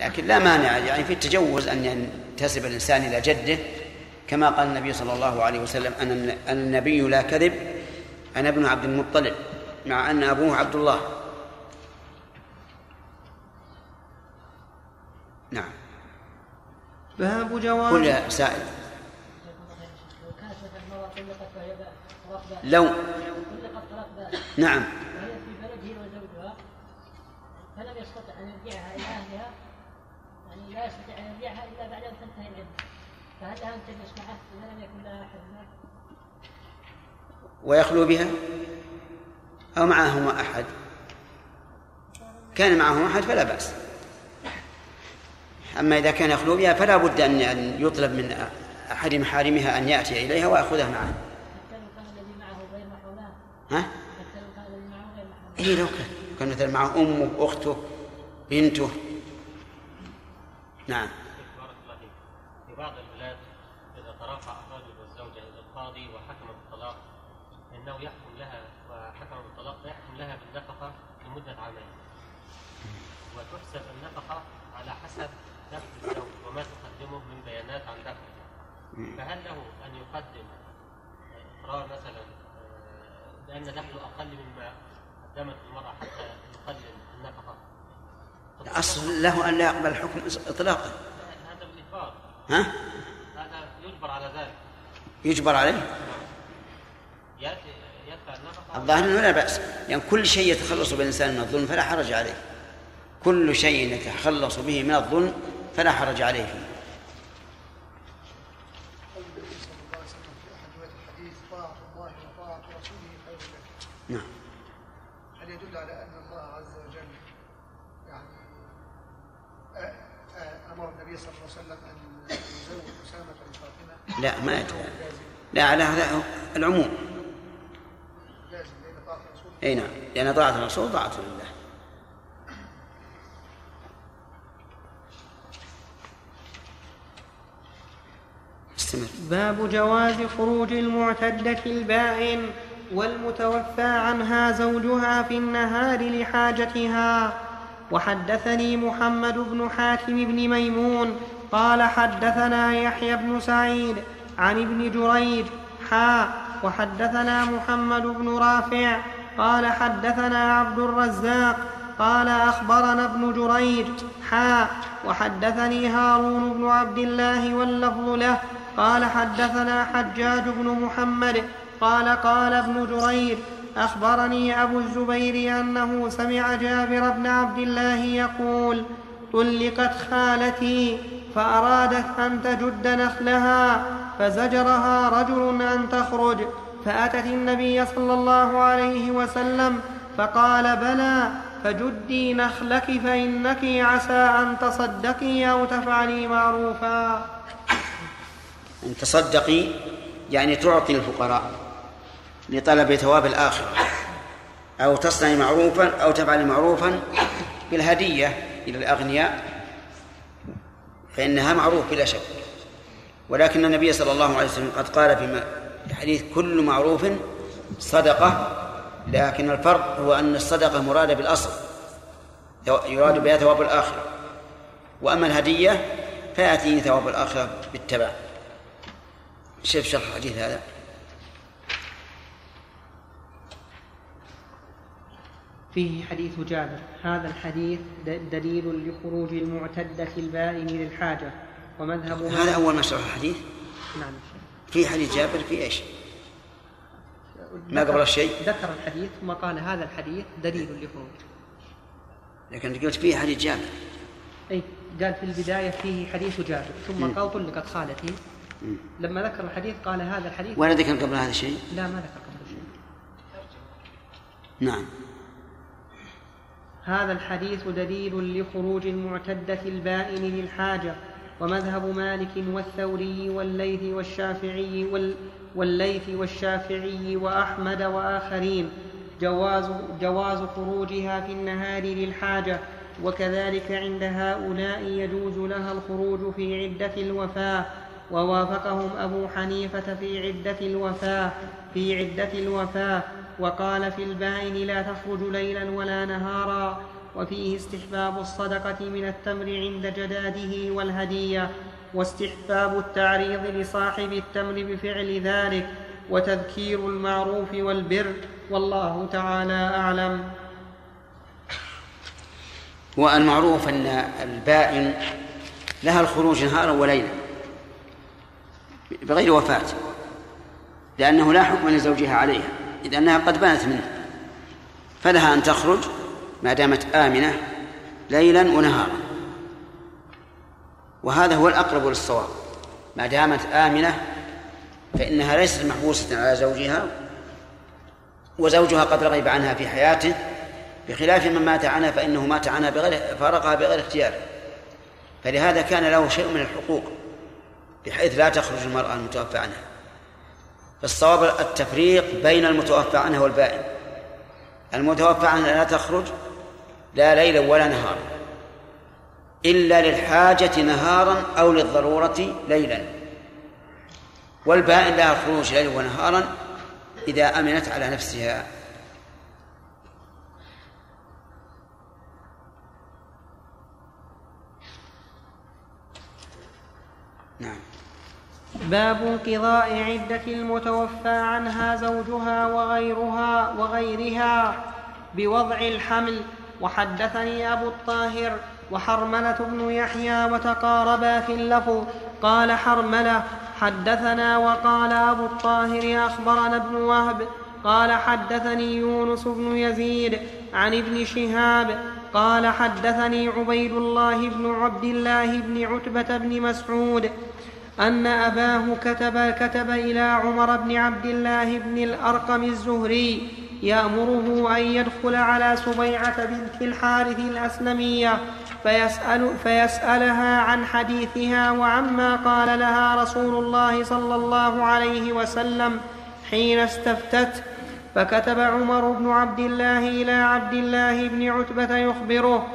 لكن لا مانع يعني في التجوز أن ينتسب الإنسان إلى جده كما قال النبي صلى الله عليه وسلم أنا النبي لا كذب أنا ابن عبد المطلب مع أن أبوه عبد الله. نعم. باب جواز قل يا سائل. لو نعم. وهي في بلده وزوجها فلم يستطع أن يرجعها إلى أهلها يعني لا يستطيع أن يرجعها إلا بعد أن تنتهي العده فهل لها أن تجلس معه اذا لم يكن لها احد هناك؟ ويخلو بها؟ أو معهما أحد؟ كان معهم أحد فلا بأس. أما إذا كان يخلو بها فلا بد أن يطلب من أحد محارمها أن يأتي إليها ويأخذها معه. حتى لو كان الذي معه غير محرمات ها؟ حتى لو كان الذي معه غير إيه لو كان. كان مثلا معه أمه أخته بنته. نعم بارك الله فيك. في بعض البلاد إذا ترافع الرجل والزوجة إلى القاضي وحكم بالطلاق إنه يحكم لها وحكم بالطلاق فيحكم لها بالنفقة لمدة عامين. وتحسب النفقة على حسب دخل الزوج وما تقدمه من بيانات عن دخله. فهل له أن يقدم إقرار مثلا آه، بأن دخله أقل مما قدمت المرأة حتى يقلل النفقة؟ الأصل له أن لا يقبل الحكم إطلاقا هذا بالإجبار ها؟ هذا يجبر على ذلك يجبر عليه الظاهر أنه لا بأس. يعني كل شيء يتخلص بالإنسان من الظلم فلا حرج عليه. كل شيء يتخلص به من الظلم فلا حرج عليه. فيه قول النبي صلى الله عليه وسلم في احد روايات الحديث طاعه الله وطاعه رسوله خير لك نعم. هل يدل على أن الله عز وجل يعني آه، آه، أمر النبي صلى الله عليه وسلم أن يزوج أسامة بفاطمه لا ما يدل. لا على هذا العموم. إي نعم. لأن طاعة الرسول طاعة لله. استمر باب جواز خروج المعتدة البائن والمتوفى عنها زوجها في النهار لحاجتها. وحدثني محمد بن حاتم بن ميمون قال حدثنا يحيى بن سعيد عن ابن جريج حا وحدثنا محمد بن رافع قال حدثنا عبد الرزاق قال أخبرنا ابن جريج حا وحدثني هارون بن عبد الله واللفظ له قال حدثنا حجاج بن محمد قال قال ابن جريج أخبرني أبو الزبير أنه سمع جابر بن عبد الله يقول طلقت خالتي فأرادت أن تجد نخلها فزجرها رجل أن تخرج. فآتت النبي صلى الله عليه وسلم فقال بلى فجدي نخلك فإنك عسى أن تصدقي أو تفعلي معروفا. أن تصدقي يعني تعطي الفقراء لطلب ثواب الآخرة. أو تصنعي معروفا أو تفعلي معروفا بالهدية إلى الأغنياء فإنها معروف بلا شك. ولكن النبي صلى الله عليه وسلم قد قال في حديث كل معروف صدقة لكن الفرق هو أن الصدقة مرادة بالأصل يراد بها ثواب الآخرة. وأما الهدية فيأتي ثواب الآخرة بالتبع شوف شرح الحديث هذا. فيه حديث جابر. هذا الحديث دليل لخروج المعتدة البائن للحاجة ومذهب هذا أول ما شرح الحديث. نعم. في حديث جابر في إيش؟ ما قبل الشيء ذكر الحديث ثم قال هذا الحديث دليل لخروج لكن قلت فيه حديث جابر أي قال في البداية فيه حديث جابر ثم م. قال طلقت خالتي م. لما ذكر الحديث قال هذا الحديث ولا ذكر قبل هذا الشيء؟ لا ما ذكر قبل شيء نعم هذا الحديث دليل لخروج المعتدة البائن للحاجة ومذهب مالك والثوري والليث والشافعي وال والليث والشافعي وأحمد وآخرين. جواز, جواز خروجها في النهار للحاجة وكذلك عند هؤلاء يجوز لها الخروج في عدة الوفاة. ووافقهم أبو حنيفة في عدة الوفاة في عدة الوفاة. وقال في البائن لا تخرج ليلا ولا نهارا. وفيه استحباب الصدقة من التمر عند جداده والهدية واستحباب التعريض لصاحب التمر بفعل ذلك وتذكير المعروف والبر والله تعالى أعلم. والمعروف أن البائن لها الخروج نهارا وليلا بغير وفاة لأنه لا حكم لزوجها عليها إذ أنها قد بنت منه فلها أن تخرج ما دامت آمنة ليلا ونهارا. وهذا هو الأقرب للصواب. ما دامت آمنة فإنها ليست محبوسة على زوجها وزوجها قد رغب عنها في حياته بخلاف من مات عنها فإنه مات عنها بغير فارقها بغير اختيار. فلهذا كان له شيء من الحقوق بحيث لا تخرج المرأة المتوفى عنها. فالصواب التفريق بين المتوفى عنها والبائن. المتوفى عنها لا تخرج لا ليلا ولا نهارا إلا للحاجة نهارا أو للضرورة ليلا. والبائن لها الخروج ليلا ونهارا إذا أمنت على نفسها. نعم. باب انقضاء عدة المتوفى عنها زوجها وغيرها وغيرها بوضع الحمل وحدثني أبو الطاهر وحرملة بن يحيى وتقاربا في اللفظ. قال حرملة حدثنا وقال أبو الطاهر أخبرنا ابن وهب. قال حدثني يونس بن يزيد عن ابن شهاب. قال حدثني عبيد الله بن عبد الله بن عتبة بن مسعود أن أباه كتب كتب إلى عمر بن عبد الله بن الأرقم الزهري يأمره أن يدخل على سبيعة بنت الحارث الأسلمية فيسأل فيسألها عن حديثها وعما قال لها رسول الله صلى الله عليه وسلم حين استفتت. فكتب عمر بن عبد الله إلى عبد الله بن عتبة يخبره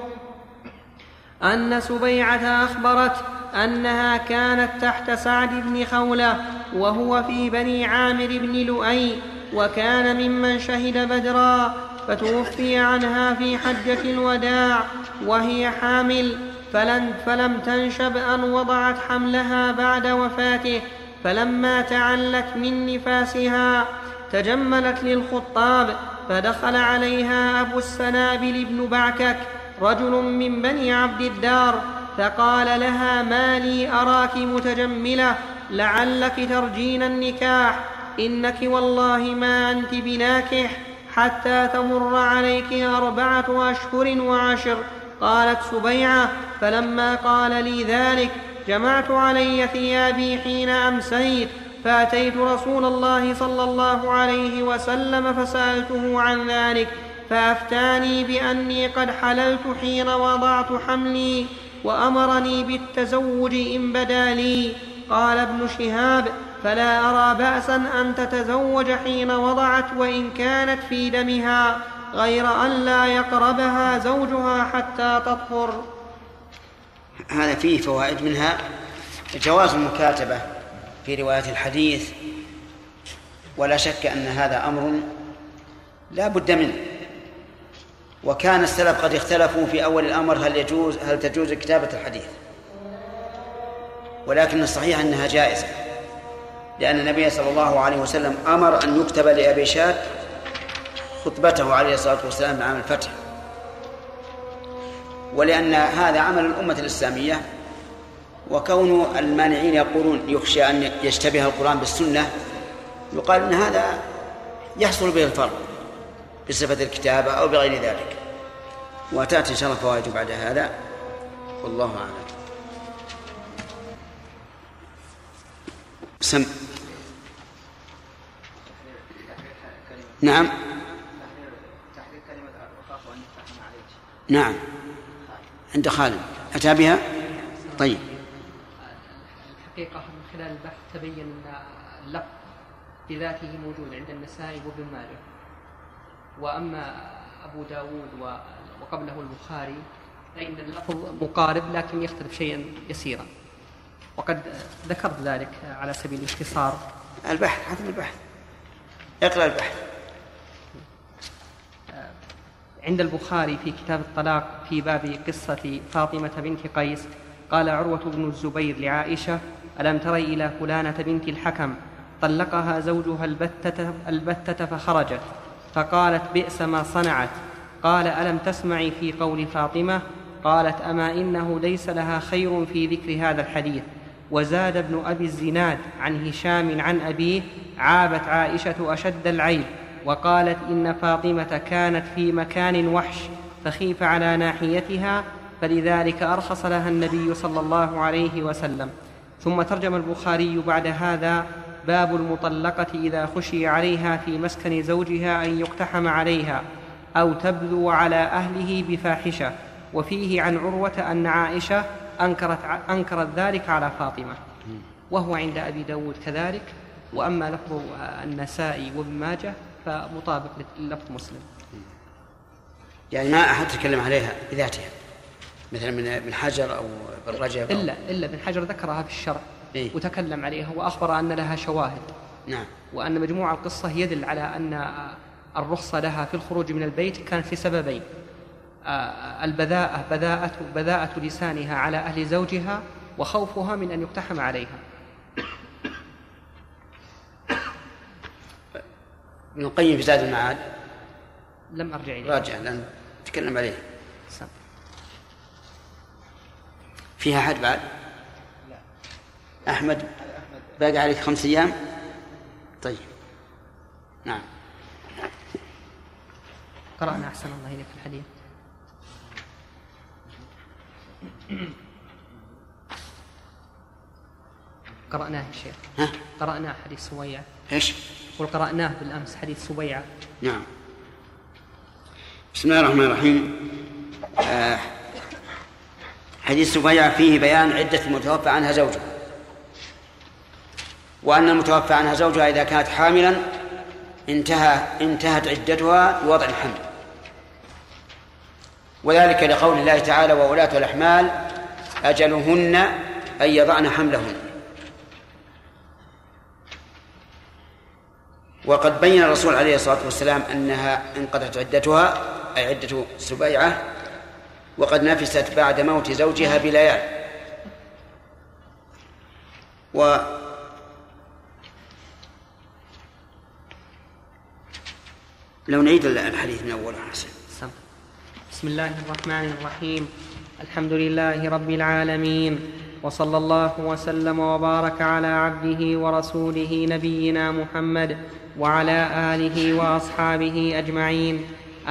أن سبيعة أخبرت أنها كانت تحت سعد بن خولة وهو في بني عامر بن لؤي وكان ممن شهد بدرا فتوفي عنها في حجة الوداع وهي حامل فلن فلم تنشب أن وضعت حملها بعد وفاته فلما تعلت من نفاسها تجملت للخطاب فدخل عليها أبو السنابل بن بعكك رجل من بني عبد الدار فقال لها ما لي أراك متجملة لعلك ترجين النكاح. إنك والله ما أنت بناكح حتى تمر عليك أربعة أشهر وعشر. قالت سبيعة فلما قال لي ذلك جمعت علي ثيابي حين أمسيت. فأتيت رسول الله صلى الله عليه وسلم فسألته عن ذلك فأفتاني بأني قد حللت حين وضعت حملي وأمرني بالتزوج إن بدا لي. قال ابن شهاب فلا أرى بأسا أن تتزوج حين وضعت وإن كانت في دمها غير أن لا يقربها زوجها حتى تطهر. هذا فيه فوائد منها جواز المكاتبة في رواية الحديث ولا شك أن هذا أمر لا بد منه. وكان السلف قد اختلفوا في أول الأمر هل يجوز هل تجوز كتابة الحديث. ولكن الصحيح أنها جائزة. لأن النبي صلى الله عليه وسلم أمر أن يكتب لأبي شاد خطبته عليه الصلاة والسلام عام الفتح. ولأن هذا عمل الأمة الإسلامية وكون المانعين يقولون يخشى أن يشتبه القرآن بالسنة يقال أن هذا يحصل به الفرق بصفة الكتابة أو بغير ذلك. وتأتي إن شاء الله فوائد بعد هذا. والله أعلم. سم. نعم. نعم. عند خالد. أتى بها؟ طيب. الحقيقة من خلال البحث تبين أن اللفظ بذاته موجود عند النسائي وابن ماجه. وأما أبو داود وقبله البخاري فإن اللفظ مقارب لكن يختلف شيئا يسيرا. وقد ذكرت ذلك على سبيل الاختصار. البحث هذا البحث. اقرأ البحث. عند البخاري في كتاب الطلاق في باب قصة فاطمة بنت قيس قال عروة بن الزبير لعائشة ألم تري إلى فلانة بنت الحكم؟ طلقها زوجها البتة, البتة فخرجت فقالت بئس ما صنعت قال ألم تسمعي في قول فاطمة؟ قالت أما إنه ليس لها خير في ذكر هذا الحديث وزاد ابن أبي الزناد عن هشام عن أبيه عابت عائشة أشد العيب وقالت إن فاطمة كانت في مكان وحش فخيف على ناحيتها فلذلك أرخص لها النبي صلى الله عليه وسلم. ثم ترجم البخاري بعد هذا باب المطلقة إذا خشي عليها في مسكن زوجها أن يقتحم عليها أو تبدو على أهله بفاحشة. وفيه عن عروة أن عائشة أنكرت, أنكرت ذلك على فاطمة. وهو عند أبي داود كذلك. وأما لفظ النسائي وابن ماجه فمطابق للفظ مسلم. يعني ما أحد تكلم عليها بذاتها مثلا من ابن حجر أو ابن رجب إلا إلا ابن حجر ذكرها في الشرع إيه؟ وتكلم عليها وأخبر أن لها شواهد. نعم. وأن مجموع القصة يدل على أن الرخصة لها في الخروج من البيت كانت لسببين البذاءة بذاءة بذاءة لسانها على أهل زوجها وخوفها من أن يقتحم عليها. ابن القيم في زاد المعاد. لم أرجع إليه. راجع لأن تكلم عليه. سم. فيها حد بعد؟ لا. أحمد؟ باقي عليك خمس أيام؟ طيب. نعم. قرأنا أحسن الله إليك الحديث. قرأناه الشيخ ها؟ قرأناه حديث سويع إيش؟ قرأناه بالأمس حديث سبيعة. نعم. بسم الله الرحمن الرحيم. آه حديث سبيعة فيه بيان عدة المتوفى عنها زوجها. وأن المتوفى عنها زوجها إذا كانت حاملا انتهى انتهت عدتها بوضع الحمل. وذلك لقول الله تعالى وولاة الأحمال أجلهن أن يضعن حملهن. وقد بين الرسول عليه الصلاة والسلام أنها انقضت عدتها أي عدة سبيعة وقد نفست بعد موت زوجها بليال. و لو نعيد الحديث من أول حسن. بسم الله الرحمن الرحيم. الحمد لله رب العالمين وصلى الله وسلم وبارك على عبده ورسوله نبينا محمد وعلى آله وأصحابه أجمعين.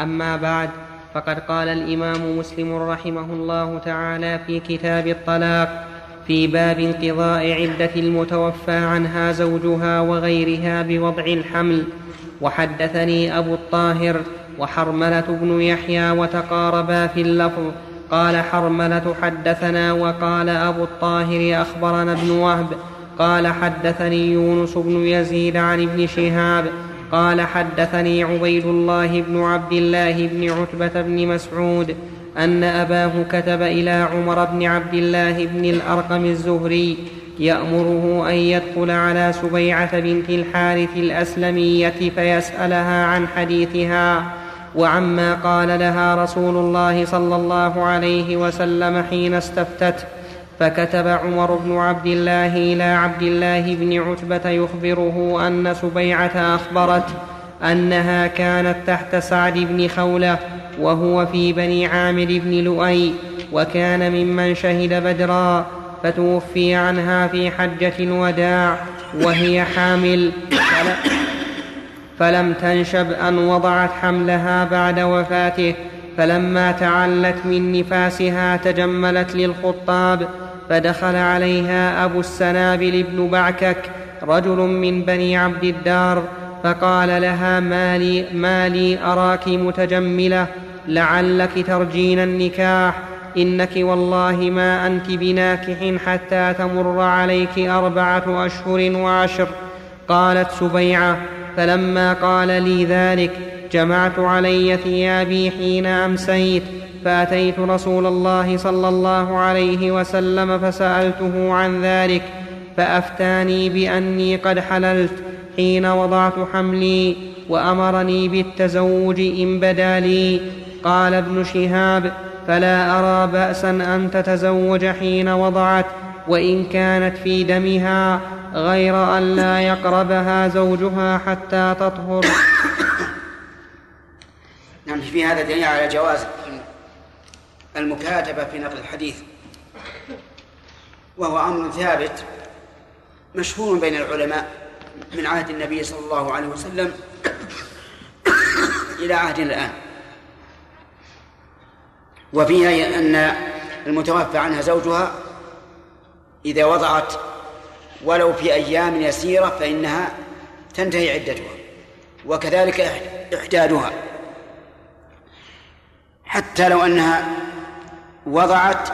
أما بعد فقد قال الإمام مسلم رحمه الله تعالى في كتاب الطلاق في باب انقضاء عدة المتوفى عنها زوجها وغيرها بوضع الحمل. وحدثني أبو الطاهر وحرملة بن يحيى وتقاربا في اللفظ. قال حرملة حدثنا وقال أبو الطاهر أخبرنا ابن وهب قال حدثني يونس بن يزيد عن ابن شهاب قال حدثني عبيد الله بن عبد الله بن عتبة بن مسعود أن أباه كتب إلى عمر بن عبد الله بن الأرقم الزهري يأمره أن يدخل على سبيعة بنت الحارث الأسلمية فيسألها عن حديثها وعما قال لها رسول الله صلى الله عليه وسلم حين استفتته. فكتب عمر بن عبد الله إلى عبد الله بن عتبة يخبره أن سبيعة اخبرته أنها كانت تحت سعد بن خولة وهو في بني عامر بن لؤي وكان ممن شهد بدرا فتوفي عنها في حجة الوداع وهي حامل. فلم تنشب أن وضعت حملها بعد وفاته فلما تعلت من نفاسها تجملت للخطاب فدخل عليها أبو السنابل بن بعكك رجل من بني عبد الدار فقال لها ما لي, ما لي أراك متجملة لعلك ترجين النكاح إنك والله ما أنت بناكح حتى تمر عليك أربعة أشهر وعشر قالت سبيعة فلما قال لي ذلك جمعت علي ثيابي حين أمسيت فأتيت رسول الله صلى الله عليه وسلم فسألته عن ذلك فأفتاني بأني قد حللت حين وضعت حملي وأمرني بالتزوج إن بدا لي. قال ابن شهاب فلا أرى بأسا أن تتزوج حين وضعت وإن كانت في دمها غير أن لا يقربها زوجها حتى تطهر. نعم في هذا دليل على جواز المكاتبة في نقل الحديث وهو أمر ثابت مشهور بين العلماء من عهد النبي صلى الله عليه وسلم إلى عهدنا الآن. وفيها أن المتوفى عنها زوجها إذا وضعت ولو في أيام يسيرة فإنها تنتهي عدتها وكذلك إحدادها. حتى لو أنها وضعت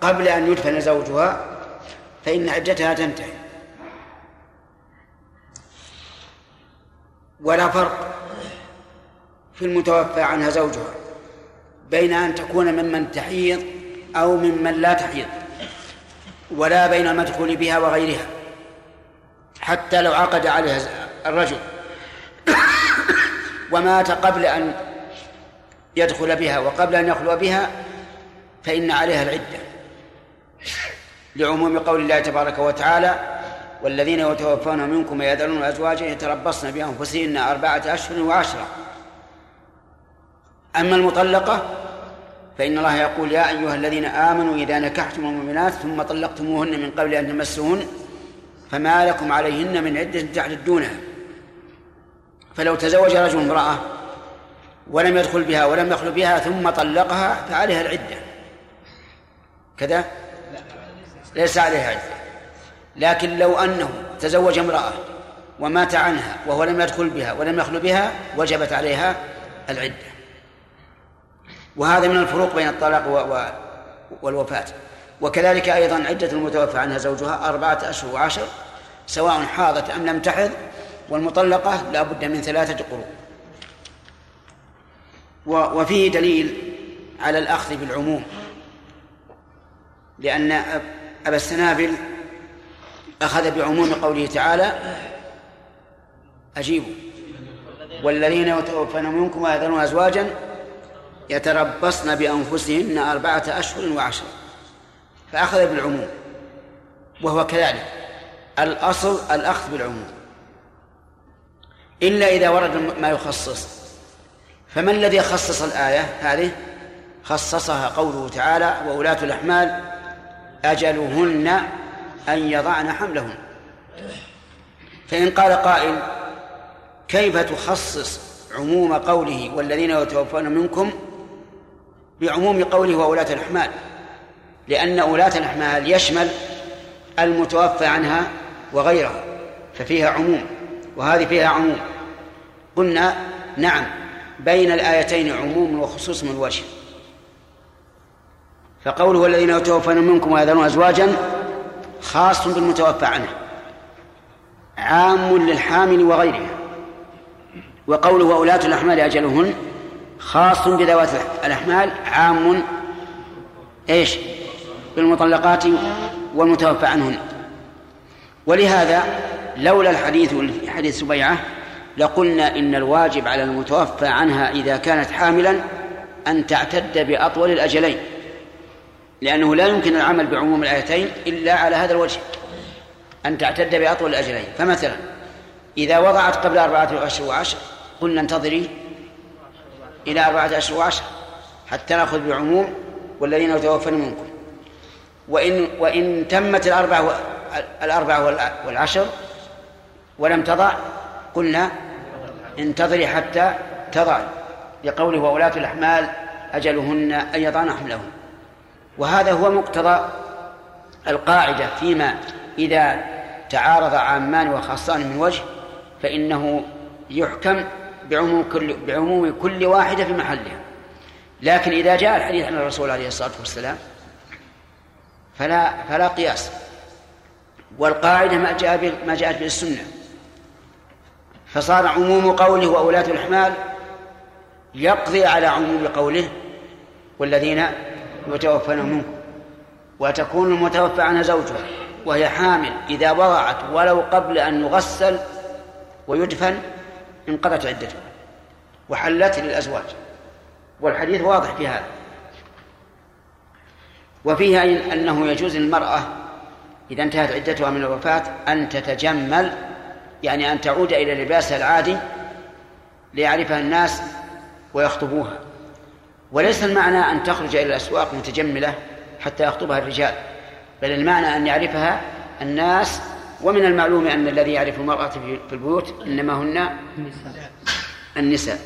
قبل أن يدفن زوجها فإن عدتها تنتهي. ولا فرق في المتوفى عنها زوجها بين أن تكون ممن تحيض أو ممن لا تحيض ولا بين المدخول بها وغيرها حتى لو عقد عليها الرجل. ومات قبل أن يدخل بها وقبل أن يخلو بها فإن عليها العدة. لعموم قول الله تبارك وتعالى والذين يتوفون منكم ويذرون أزواجا يتربصن بأنفسهن أربعة أشهر وعشرة أما المطلقة فإن الله يقول يا أيها الذين آمنوا إذا نكحتم المؤمنات ثم طلقتموهن من قبل أن تمسوهن فما لكم عليهن من عدة تعددونها فلو تزوج رجل امرأة ولم يدخل بها ولم يخلو بها ثم طلقها فعليها العدة. كذا؟ ليس عليها عدة لكن لو أنه تزوج امرأة ومات عنها وهو لم يدخل بها ولم يخلو بها وجبت عليها العدة. وهذا من الفروق بين الطلاق والوفاة. وكذلك أيضا عدة المتوفى عنها زوجها أربعة أشهر وعشر سواء حاضت أم لم تحض والمطلقة لا بد من ثلاثة قروء وفيه دليل على الأخذ بالعموم. لأن أبا السنابل أخذ بعموم قوله تعالى أجيبوا. والذين يتوفون منكم ويذرون أزواجا يتربصن بأنفسهن أربعة أشهر وعشرة. فأخذ بالعموم وهو كذلك. الأصل الأخذ بالعموم. إلا إذا ورد ما يخصص. فما الذي خصص الآية هذه؟ خصصها قوله تعالى وولاة الأحمال أجلهن أن يضعن حملهن. فإن قال قائل كيف تخصص عموم قوله والذين يتوفون منكم بعموم قوله وولاة الأحمال؟ لأن ولاة الأحمال يشمل المتوفى عنها وغيرها ففيها عموم وهذه فيها عموم. قلنا نعم بين الآيتين عموم وخصوص من وجه. فقوله الذين يتوفون منكم ويذرون أزواجا خاص بالمتوفى عنه عام للحامل وغيرها. وقوله وأولاة الأحمال أجلهن خاص بذوات الأحمال عام إيش؟ بالمطلقات والمتوفى عنهن. ولهذا لولا الحديث حديث سبيعة لقلنا إن الواجب على المتوفى عنها إذا كانت حاملا أن تعتد بأطول الأجلين. لأنه لا يمكن العمل بعموم الآيتين إلا على هذا الوجه أن تعتد بأطول الأجلين. فمثلا إذا وضعت قبل أربعة أشهر وعشر قلنا انتظري إلى أربعة أشهر وعشر حتى نأخذ بعموم والذين يتوفون منكم. وإن وإن تمت الأربعة الأربعة والعشر ولم تضع قلنا انتظري حتى تضع لقوله وولاة الأحمال أجلهن أن يضعن حملهن وهذا هو مقتضى القاعدة فيما إذا تعارض عامان وخاصان من وجه فإنه يحكم بعموم كل بعموم كل واحدة في محلها. لكن إذا جاء الحديث عن الرسول عليه الصلاة والسلام فلا فلا قياس. والقاعدة ما جاء ما جاءت به السنة فصار عموم قوله وأولاة الأحمال يقضي على عموم قوله والذين يتوفون منكم وتكون المتوفى عنها زوجها وهي حامل إذا وضعت ولو قبل أن يغسل ويدفن انقضت عدتها وحلت للأزواج. والحديث واضح في هذا. وفيه أنه يجوز للمرأة إذا انتهت عدتها من الوفاة أن تتجمل يعني أن تعود إلى لباسها العادي ليعرفها الناس ويخطبوها. وليس المعنى أن تخرج إلى الأسواق متجملة حتى يخطبها الرجال بل المعنى أن يعرفها الناس ومن المعلوم أن الذي يعرف المرأة في البيوت إنما هن النساء.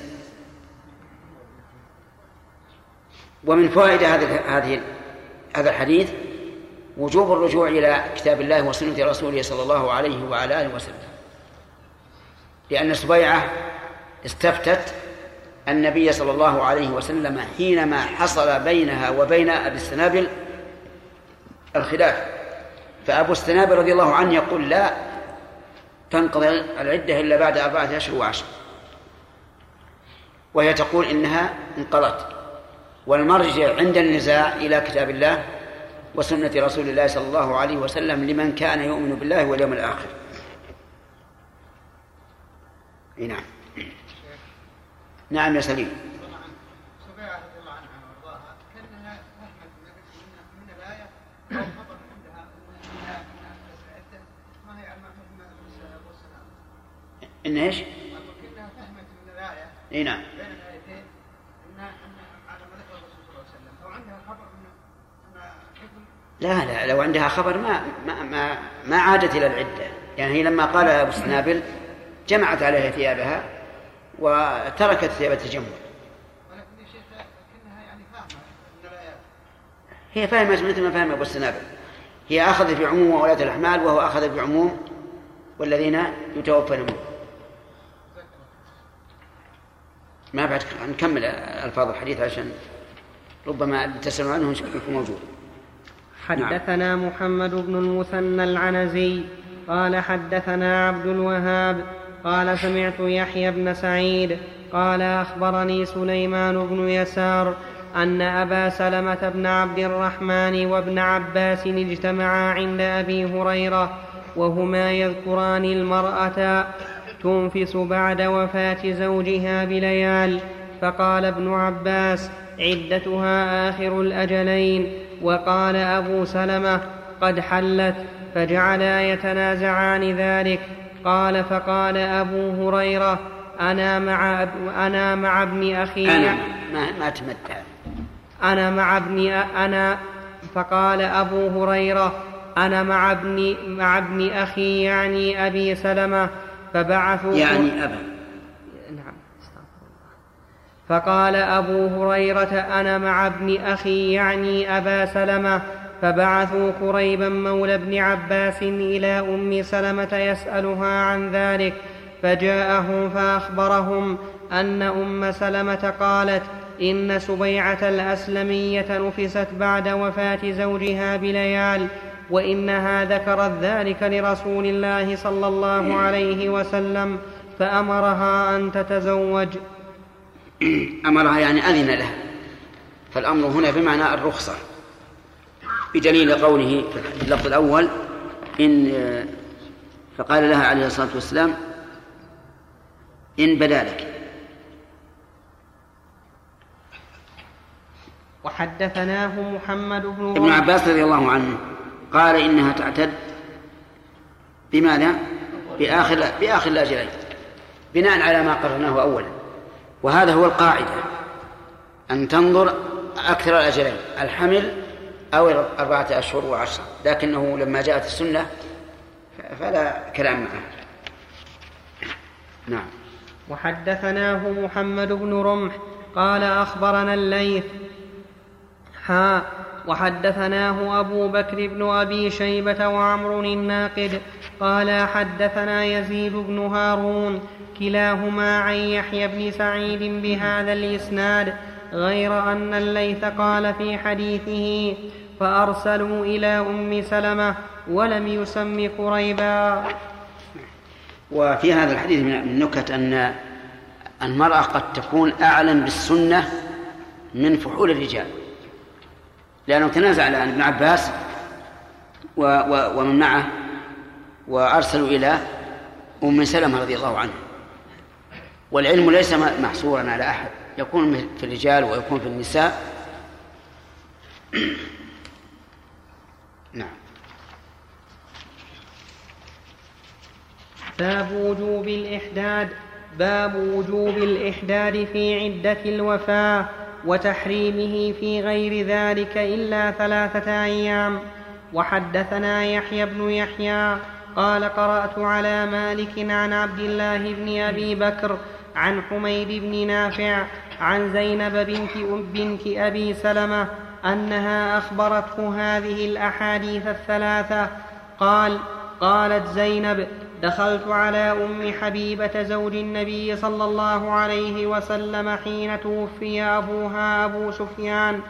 ومن فوائد هذا هذه هذا الحديث وجوب الرجوع إلى كتاب الله وسنة رسوله صلى الله عليه وعلى آله وسلم لأن سبيعة استفتت النبي صلى الله عليه وسلم حينما حصل بينها وبين أبي السنابل الخلاف. فأبو السنابل رضي الله عنه يقول لا تنقضي العدة إلا بعد أربعة أشهر وعشر. وهي تقول إنها انقضت. والمرجع عند النزاع إلى كتاب الله وسنة رسول الله صلى الله عليه وسلم لمن كان يؤمن بالله واليوم الآخر. نعم. نعم يا سليم. إن إيش؟ كأنها فهمت من الآية إي نعم. بين الآيتين على ما الرسول صلى الله عليه وسلم لو عندها خبر لا لا لو عندها خبر ما ما ما, ما عادت إلى العدة. يعني هي لما قال أبو سنابل جمعت عليها ثيابها. وتركت ثياب التجمل هي فهمت مثل ما فهم أبو السنابل. هي أخذت بعموم ولاة الأحمال وهو أخذ بعموم والذين يتوفون منه ما بعد نكمل ألفاظ الحديث عشان ربما تسألوا عنه يكون موجود. حدثنا نعم. محمد بن المثنى العنزي قال حدثنا عبد الوهاب قال سمعت يحيى بن سعيد قال أخبرني سليمان بن يسار أن أبا سلمة بن عبد الرحمن وابن عباس اجتمعا عند أبي هريرة وهما يذكران المرأة تنفس بعد وفاة زوجها بليال فقال ابن عباس عدتها آخر الأجلين وقال أبو سلمة قد حلت فجعلا يتنازعان ذلك قال فقال أبو هريرة أنا مع, أنا مع ابن أخي أنا ما, ما تمتع أنا مع ابن أنا فقال أبو هريرة أنا مع ابن مع ابن أخي يعني أبي سلمة فبعثوا يعني أبا. نعم فقال أبو هريرة أنا مع ابن أخي يعني أبا سلمة فبعثوا كريبا مولى ابن عباس إلى أم سلمة يسألها عن ذلك فجاءهم فأخبرهم أن أم سلمة قالت إن سبيعة الأسلمية نفست بعد وفاة زوجها بليال وإنها ذكرت ذلك لرسول الله صلى الله عليه وسلم فأمرها أن تتزوج. أمرها يعني أذن لها. فالأمر هنا بمعنى الرخصة. بدليل قوله في اللفظ الأول إن فقال لها عليه الصلاة والسلام إن بدا لك. وحدثناه محمد بن ابن عباس رضي الله عنه قال إنها تعتد بماذا؟ بآخر بآخر الأجلين. بناء على ما قررناه أولا. وهذا هو القاعدة أن تنظر أكثر الأجلين. الحمل أو أربعة أشهر وعشرة لكنه لما جاءت السنة فلا كلام معه. نعم. وحدثناه محمد بن رمح قال أخبرنا الليث. حا وحدثناه أبو بكر بن أبي شيبة وعمر الناقد. قال حدثنا يزيد بن هارون كلاهما عن يحيى بن سعيد بهذا الإسناد غير أن الليث قال في حديثه فأرسلوا إلى أم سلمة ولم يسم قريبا. وفي هذا الحديث من النكت أن المرأة قد تكون أعلم بالسنة من فحول الرجال. لأنه تنازع عن ابن عباس و و ومن معه وأرسلوا إلى أم سلمة رضي الله عنها. والعلم ليس محصورا على أحد. يكون في الرجال ويكون في النساء. نعم. باب وجوب الإحداد. باب وجوب الإحداد في عدة الوفاة وتحريمه في غير ذلك إلا ثلاثة أيام. وحدثنا يحيى بن يحيى قال قرأت على مالك عن عبد الله بن أبي بكر عن حميد بن نافع عن زينب بنت بنت أبي سلمة أنها أخبرته هذه الأحاديث الثلاثة. قال قالت زينب دخلت على أم حبيبة زوج النبي صلى الله عليه وسلم حين توفي أبوها أبو سفيان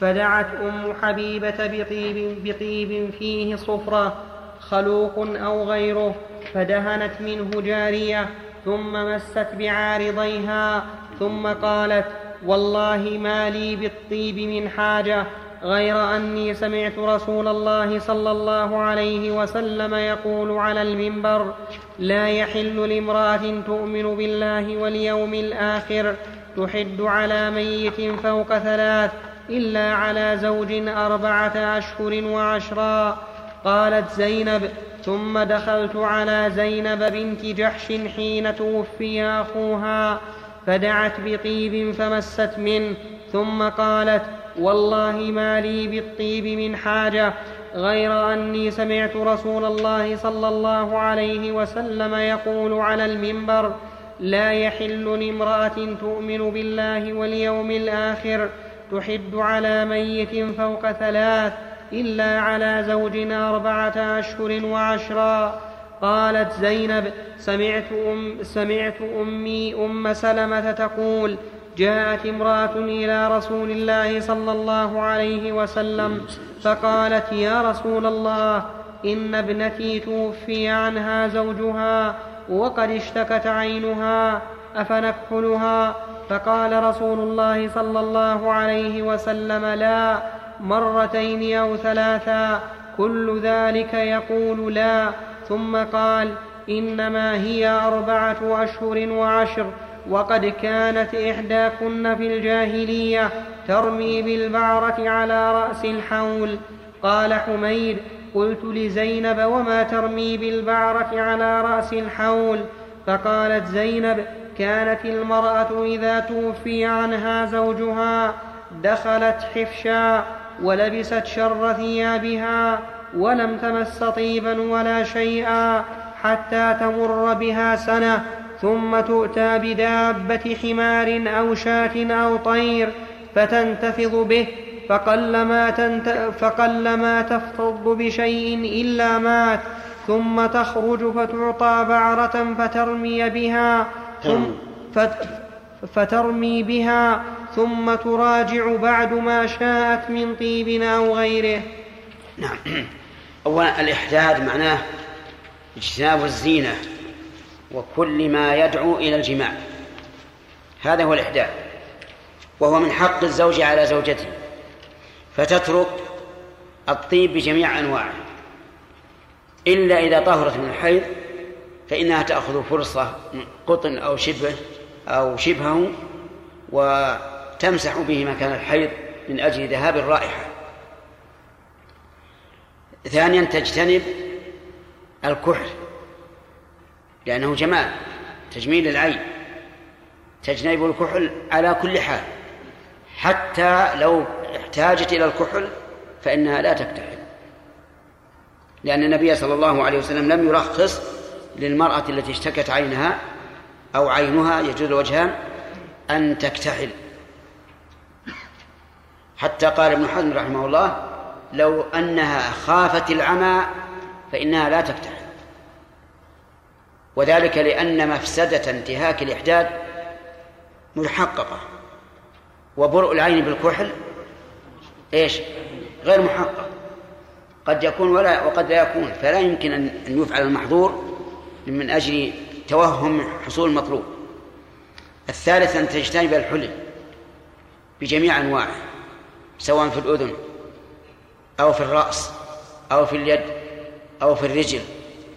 فدعت أم حبيبة بطيب, بطيب فيه صفرة خلوق أو غيره فدهنت منه جارية ثم مست بعارضيها ثم قالت والله ما لي بالطيب من حاجة غير أني سمعت رسول الله صلى الله عليه وسلم يقول على المنبر لا يحل لامرأة تؤمن بالله واليوم الآخر تحد على ميت فوق ثلاث إلا على زوج أربعة أشهر وعشرا. قالت زينب ثم دخلت على زينب بنت جحش حين توفي أخوها. فدعت بطيب فمست منه ثم قالت والله ما لي بالطيب من حاجة غير أني سمعت رسول الله صلى الله عليه وسلم يقول على المنبر لا يحل لامرأة تؤمن بالله واليوم الآخر تحد على ميت فوق ثلاث إلا على زوج أربعة أشهر وعشرا. قالت زينب سمعت, أم سمعت أمي أم سلمة تقول جاءت امرأة إلى رسول الله صلى الله عليه وسلم فقالت يا رسول الله إن ابنتي توفي عنها زوجها وقد اشتكت عينها أفنكحلها؟ فقال رسول الله صلى الله عليه وسلم لا مرتين أو ثلاثا كل ذلك يقول لا. ثم قال إنما هي أربعة أشهر وعشر وقد كانت إحداكن في الجاهلية ترمي بالبعرة على رأس الحول. قال حميد قلت لزينب وما ترمي بالبعرة على رأس الحول؟ فقالت زينب كانت المرأة إذا توفي عنها زوجها دخلت حفشا ولبست شر ثيابها ولم تمس طيبا ولا شيئا حتى تمر بها سنة ثم تؤتى بدابة حمار أو شاة أو طير فتنتفض به فقلما, تنت... فقلما تفتض بشيء إلا مات ثم تخرج فتعطى بعرة فترمي بها ثم فت... فترمي بها ثم تراجع بعد ما شاءت من طيب أو غيره. نعم. أولا الإحداد معناه اجتناب الزينة وكل ما يدعو إلى الجماع. هذا هو الإحداد وهو من حق الزوج على زوجته فتترك الطيب بجميع أنواعه. إلا إذا طهرت من الحيض فإنها تأخذ فرصة قطن أو شبه أو شبهه وتمسح به مكان الحيض من أجل ذهاب الرائحة. ثانيا تجتنب الكحل لأنه جمال تجميل العين تجنب الكحل على كل حال. حتى لو احتاجت إلى الكحل فإنها لا تكتحل لأن النبي صلى الله عليه وسلم لم يرخص للمرأة التي اشتكت عينها أو عينها يجوز الوجهان أن تكتحل. حتى قال ابن حزم رحمه الله لو أنها خافت العمى فإنها لا تكتحل وذلك لأن مفسدة انتهاك الإحداد محققة وبرء العين بالكحل إيش؟ غير محقق. قد يكون ولا وقد لا يكون فلا يمكن ان يفعل المحظور من أجل توهم حصول المطلوب. الثالث أن تجتنب الحلي بجميع أنواعه سواء في الأذن أو في الرأس أو في اليد أو في الرجل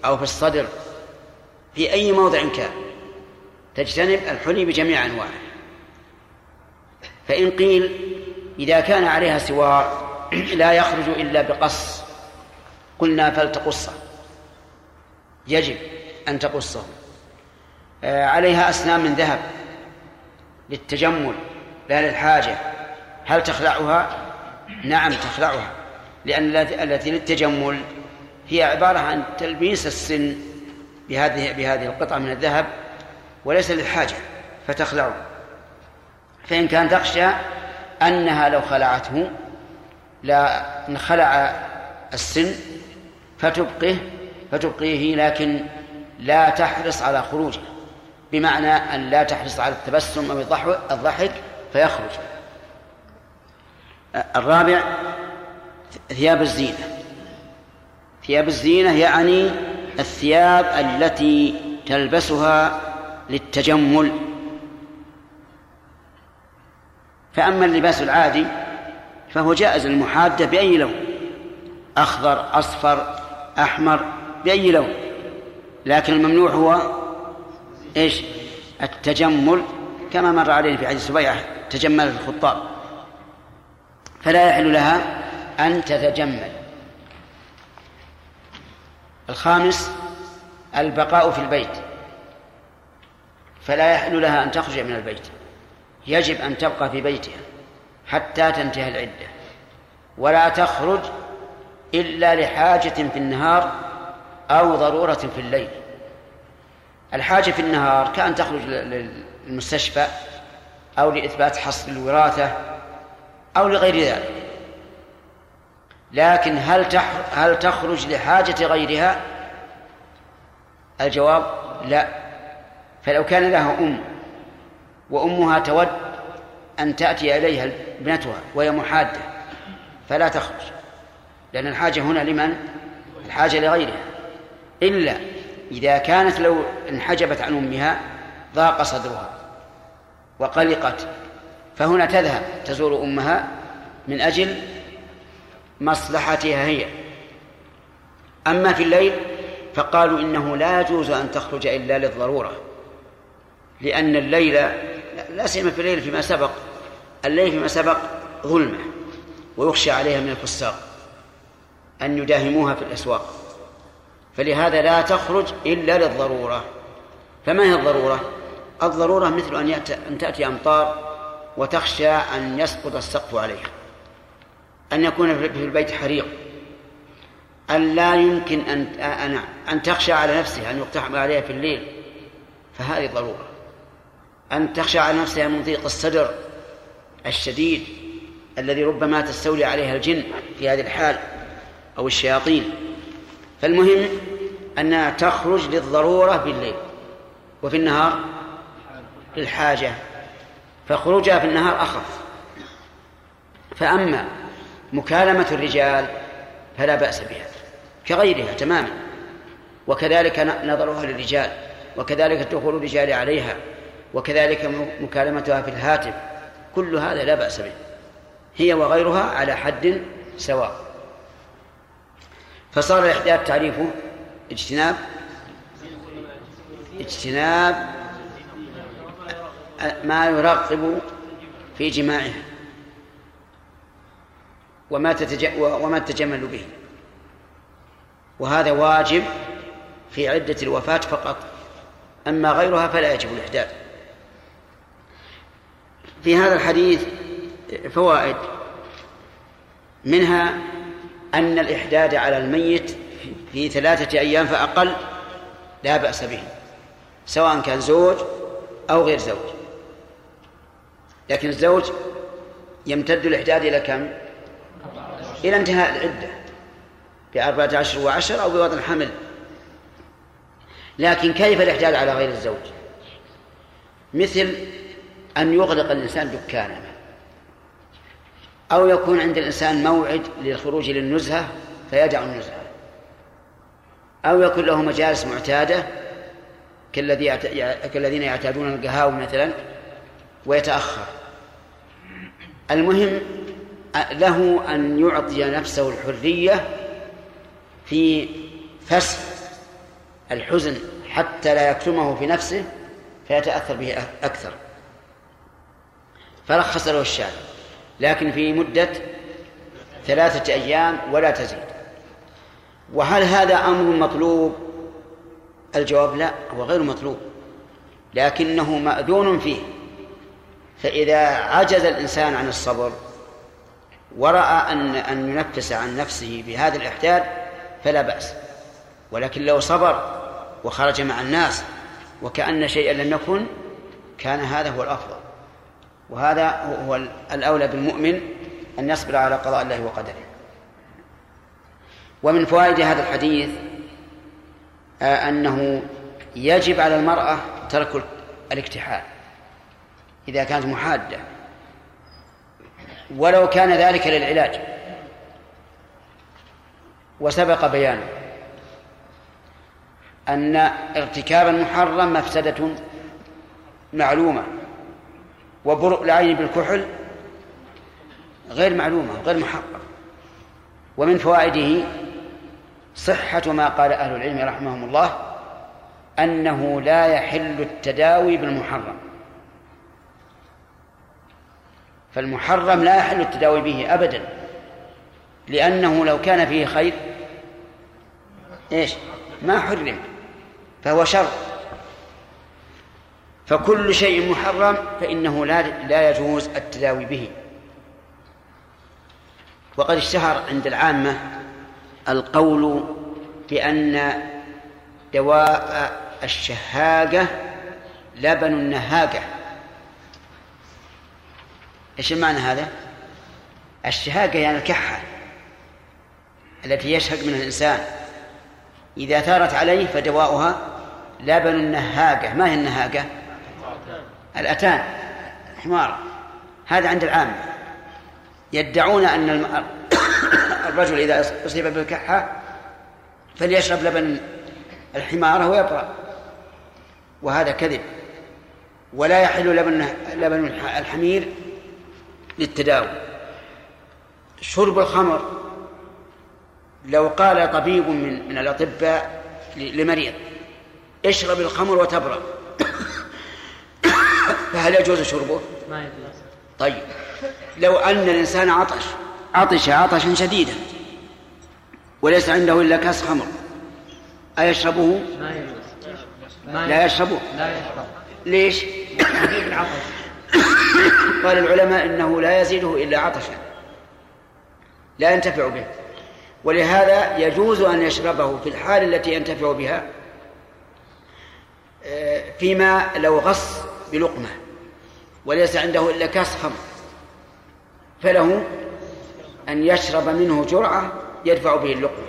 أو في الصدر في أي موضع كان تجتنب الحلي بجميع أنواعه. فإن قيل إذا كان عليها سوار لا يخرج إلا بقص قلنا فلتقصه يجب أن تقصه. آه، عليها أسنان من ذهب للتجمل لا للحاجة. هل تخلعها؟ نعم تخلعها. لأن التي للتجمل هي عبارة عن تلبيس السن بهذه بهذه القطعة من الذهب وليس للحاجة فتخلعه. فإن كانت تخشى أنها لو خلعته لا انخلع السن فتبقيه فتبقيه لكن لا تحرص على خروجه بمعنى أن لا تحرص على التبسم أو الضحك فيخرج. الرابع ثياب الزينة. ثياب الزينة يعني الثياب التي تلبسها للتجمل. فأما اللباس العادي فهو جائز للمحادة بأي لون؟ أخضر أصفر أحمر بأي لون؟ لكن الممنوع هو إيش؟ التجمل كما مر علينا في حديث سبيعة تجمل الخطاب. فلا يحل لها أن تتجمل. الخامس البقاء في البيت. فلا يحل لها أن تخرج من البيت. يجب أن تبقى في بيتها حتى تنتهي العدة. ولا تخرج إلا لحاجة في النهار أو ضرورة في الليل. الحاجة في النهار كأن تخرج للمستشفى أو لإثبات حصر الوراثة أو لغير ذلك. لكن هل هل تخرج لحاجة غيرها؟ الجواب لا فلو كان لها أم وأمها تود أن تأتي إليها ابنتها وهي محادة فلا تخرج لأن الحاجة هنا لمن؟ الحاجة لغيرها إلا إذا كانت لو انحجبت عن أمها ضاق صدرها وقلقت فهنا تذهب تزور أمها من أجل مصلحتها هي. أما في الليل فقالوا إنه لا يجوز أن تخرج إلا للضرورة لأن الليل لا سيما في الليل فيما سبق الليل فيما سبق ظلمة ويخشى عليها من الفساق أن يداهموها في الأسواق. فلهذا لا تخرج إلا للضرورة. فما هي الضرورة؟ الضرورة مثل أن, أن تأتي أمطار وتخشى أن يسقط السقف عليها. أن يكون في البيت حريق. أن لا يمكن أن أن أن تخشى على نفسها أن يقتحم عليها في الليل. فهذه ضرورة أن تخشى على نفسها من ضيق الصدر الشديد الذي ربما تستولي عليها الجن في هذه الحال أو الشياطين. فالمهم أنها تخرج للضرورة بالليل وفي النهار للحاجة فخروجها في النهار أخف. فأما مكالمة الرجال فلا بأس بها كغيرها تماما. وكذلك نظرها للرجال وكذلك دخول الرجال عليها وكذلك مكالمتها في الهاتف كل هذا لا بأس به. هي وغيرها على حد سواء. فصار الإحداث تعريفه اجتناب اجتناب ما يرغب في جماعها. وما تتج... وما تتجمل به. وهذا واجب في عدة الوفاة فقط. أما غيرها فلا يجب الإحداث. في هذا الحديث فوائد. منها أن الإحداد على الميت في ثلاثة أيام فأقل لا بأس به سواء كان زوج أو غير زوج. لكن الزوج يمتد الإحداد إلى كم؟ إلى انتهاء العدة بأربعة عشر وعشر أو بوضع الحمل. لكن كيف الإحداد على غير الزوج؟ مثل أن يغلق الإنسان دكانه أو يكون عند الإنسان موعد للخروج للنزهة فيدع النزهة أو يكون له مجالس معتادة كالذي كالذين يعتادون القهاوي مثلا ويتأخر. المهم له أن يعطي نفسه الحرية في فسح الحزن حتى لا يكتمه في نفسه فيتأثر به أكثر. فرخص له الشارع لكن في مدة ثلاثة أيام ولا تزيد. وهل هذا أمر مطلوب؟ الجواب لا هو غير مطلوب. لكنه مأذون فيه. فإذا عجز الإنسان عن الصبر ورأى أن أن ينفس عن نفسه بهذا الإحداد فلا بأس. ولكن لو صبر وخرج مع الناس وكأن شيئا لم يكن كان هذا هو الأفضل. وهذا هو الأولى بالمؤمن أن يصبر على قضاء الله وقدره. ومن فوائد هذا الحديث آه، أنه يجب على المرأة ترك الاكتحال إذا كانت محادة. ولو كان ذلك للعلاج. وسبق بيانه أن ارتكاب المحرم مفسدة معلومة وبرء العين بالكحل غير معلومة غير محقق ومن فوائده صحة ما قال أهل العلم رحمهم الله أنه لا يحل التداوي بالمحرم. فالمحرم لا يحل التداوي به أبدا لأنه لو كان فيه خير إيش؟ ما حرم فهو شر. فكل شيء محرم فإنه لا لا يجوز التداوي به. وقد اشتهر عند العامة القول بأن دواء الشهاقة لبن النهاقة إيش المعنى هذا؟ الشهاقة يعني الكحة التي يشهق منها الإنسان. إذا ثارت عليه فدواؤها لبن النهاقة. ما هي النهاقة؟ الأتان حمار هذا عند العامة يدعون أن الرجل إذا أصيب بالكحة فليشرب لبن الحمارة ويبرأ وهذا كذب. ولا يحل لبن لبن الحمير للتداوي. شرب الخمر لو قال طبيب من من الأطباء لمريض اشرب الخمر وتبرأ فهل يجوز شربه؟ ما يجوز. طيب. لو أن الإنسان عطش عطش عطشا شديدا وليس عنده إلا كاس خمر أيشربه؟ ما يجوز. لا يشربه. لا يشرب ليش؟ قال العلماء إنه لا يزيده إلا عطشا. لا ينتفع به. ولهذا يجوز أن يشربه في الحال التي ينتفع بها آه، فيما لو غص بلقمة وليس عنده إلا كاس خمر. فله أن يشرب منه جرعة يدفع به اللقمة.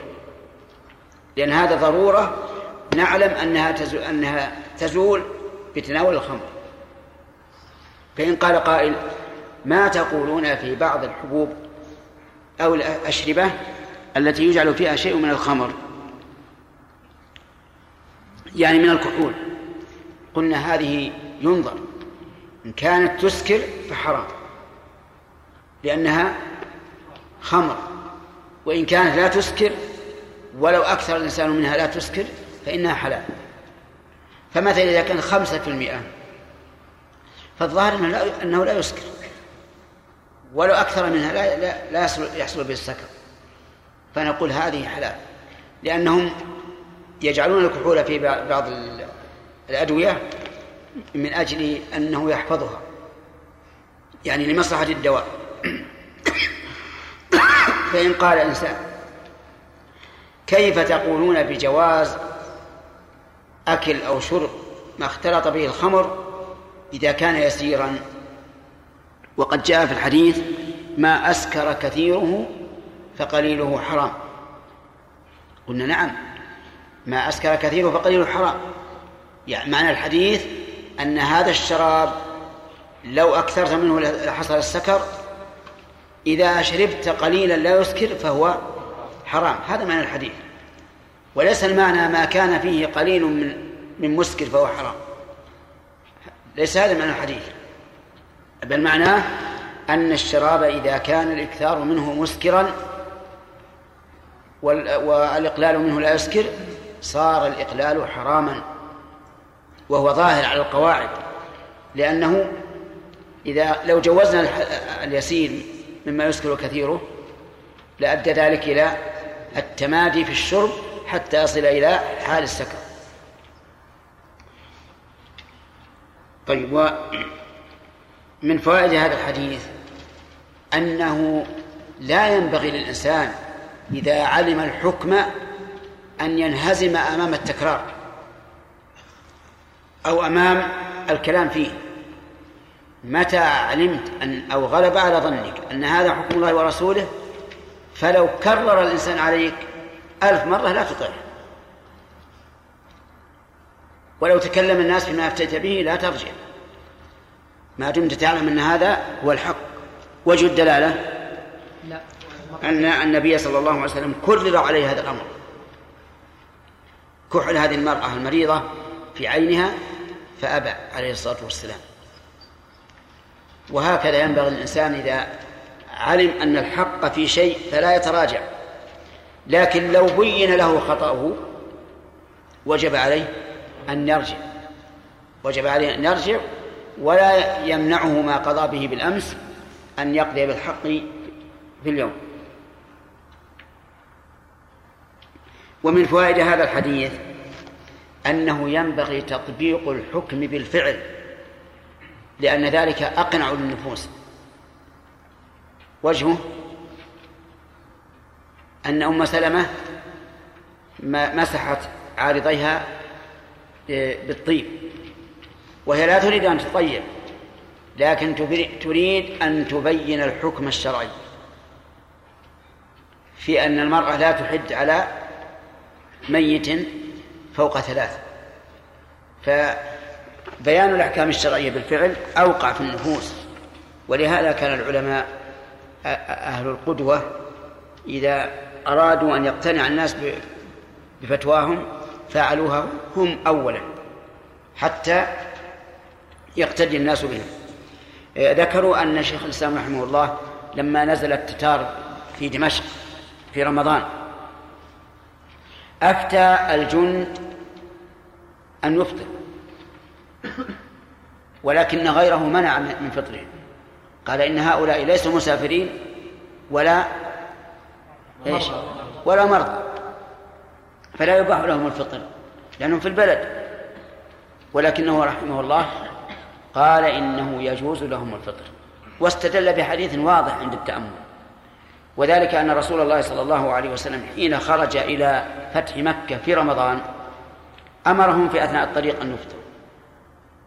لأن هذا ضرورة نعلم أنها تزول, أنها تزول بتناول الخمر. فإن قال قائل ما تقولون في بعض الحبوب أو الأشربة التي يجعل فيها شيء من الخمر؟ يعني من الكحول. قلنا هذه ينظر. إن كانت تسكر فحرام لأنها خمر. وإن كانت لا تسكر ولو أكثر الإنسان منها لا تسكر فإنها حلال. فمثلا إذا كان خمسة في المئة فالظاهر أنه لا, أنه لا يسكر. ولو أكثر منها لا, لا, لا يحصل, يحصل به السكر. فنقول هذه حلال. لأنهم يجعلون الكحول في بعض الأدوية من أجل أنه يحفظها. يعني لمصلحة الدواء. فإن قال إنسان كيف تقولون بجواز أكل أو شرب ما اختلط به الخمر إذا كان يسيرا. وقد جاء في الحديث ما أسكر كثيره فقليله حرام. قلنا نعم ما أسكر كثيره فقليله حرام. يعني معنى الحديث أن هذا الشراب لو أكثرت منه لحصل السكر إذا شربت قليلا لا يسكر فهو حرام. هذا معنى الحديث. وليس المعنى ما كان فيه قليل من من مسكر فهو حرام. ليس هذا معنى الحديث بل معناه أن الشراب إذا كان الإكثار منه مسكرا والإقلال منه لا يسكر صار الإقلال حراما وهو ظاهر على القواعد لأنه إذا لو جوزنا اليسير مما يسكر كثيره لأدى ذلك إلى التمادي في الشرب حتى يصل إلى حال السكر. طيب ومن فوائد هذا الحديث أنه لا ينبغي للإنسان إذا علم الحكم أن ينهزم أمام التكرار أو أمام الكلام فيه. متى علمت أن أو غلب على ظنك أن هذا حكم الله ورسوله؟ فلو كرر الإنسان عليك ألف مرة لا تطيعه ولو تكلم الناس فيما أفتيت به لا ترجع. ما دمت تعلم أن هذا هو الحق. وجه الدلالة؟ لا. أن النبي صلى الله عليه وسلم كرر عليه هذا الأمر. كحل هذه المرأة المريضة في عينها فأبى عليه الصلاة والسلام. وهكذا ينبغي الإنسان إذا علم أن الحق في شيء فلا يتراجع. لكن لو بين له خطأه وجب عليه أن يرجع. وجب عليه أن يرجع ولا يمنعه ما قضى به بالأمس أن يقضي بالحق في اليوم. ومن فوائد هذا الحديث أنه ينبغي تطبيق الحكم بالفعل لأن ذلك أقنع للنفوس. وجهه أن أم سلمة مسحت عارضيها بالطيب. وهي لا تريد أن تطيب لكن تريد أن تبين الحكم الشرعي. في أن المرأة لا تحد على ميت فوق ثلاث. فبيان الأحكام الشرعية بالفعل أوقع في النفوس. ولهذا كان العلماء أهل القدوة إذا أرادوا أن يقتنع الناس بفتواهم فعلوها هم أولا حتى يقتدي الناس بهم. ذكروا أن شيخ الإسلام رحمه الله لما نزل التتار في دمشق في رمضان أفتى الجند أن يفطر ولكن غيره منع من فطره. قال إن هؤلاء ليسوا مسافرين ولا إيش؟ ولا مرضى. فلا يباح لهم الفطر لأنهم في البلد. ولكنه رحمه الله قال إنه يجوز لهم الفطر واستدل بحديث واضح عند التأمل. وذلك أن رسول الله صلى الله عليه وسلم حين خرج إلى فتح مكة في رمضان أمرهم في أثناء الطريق أن يفطروا.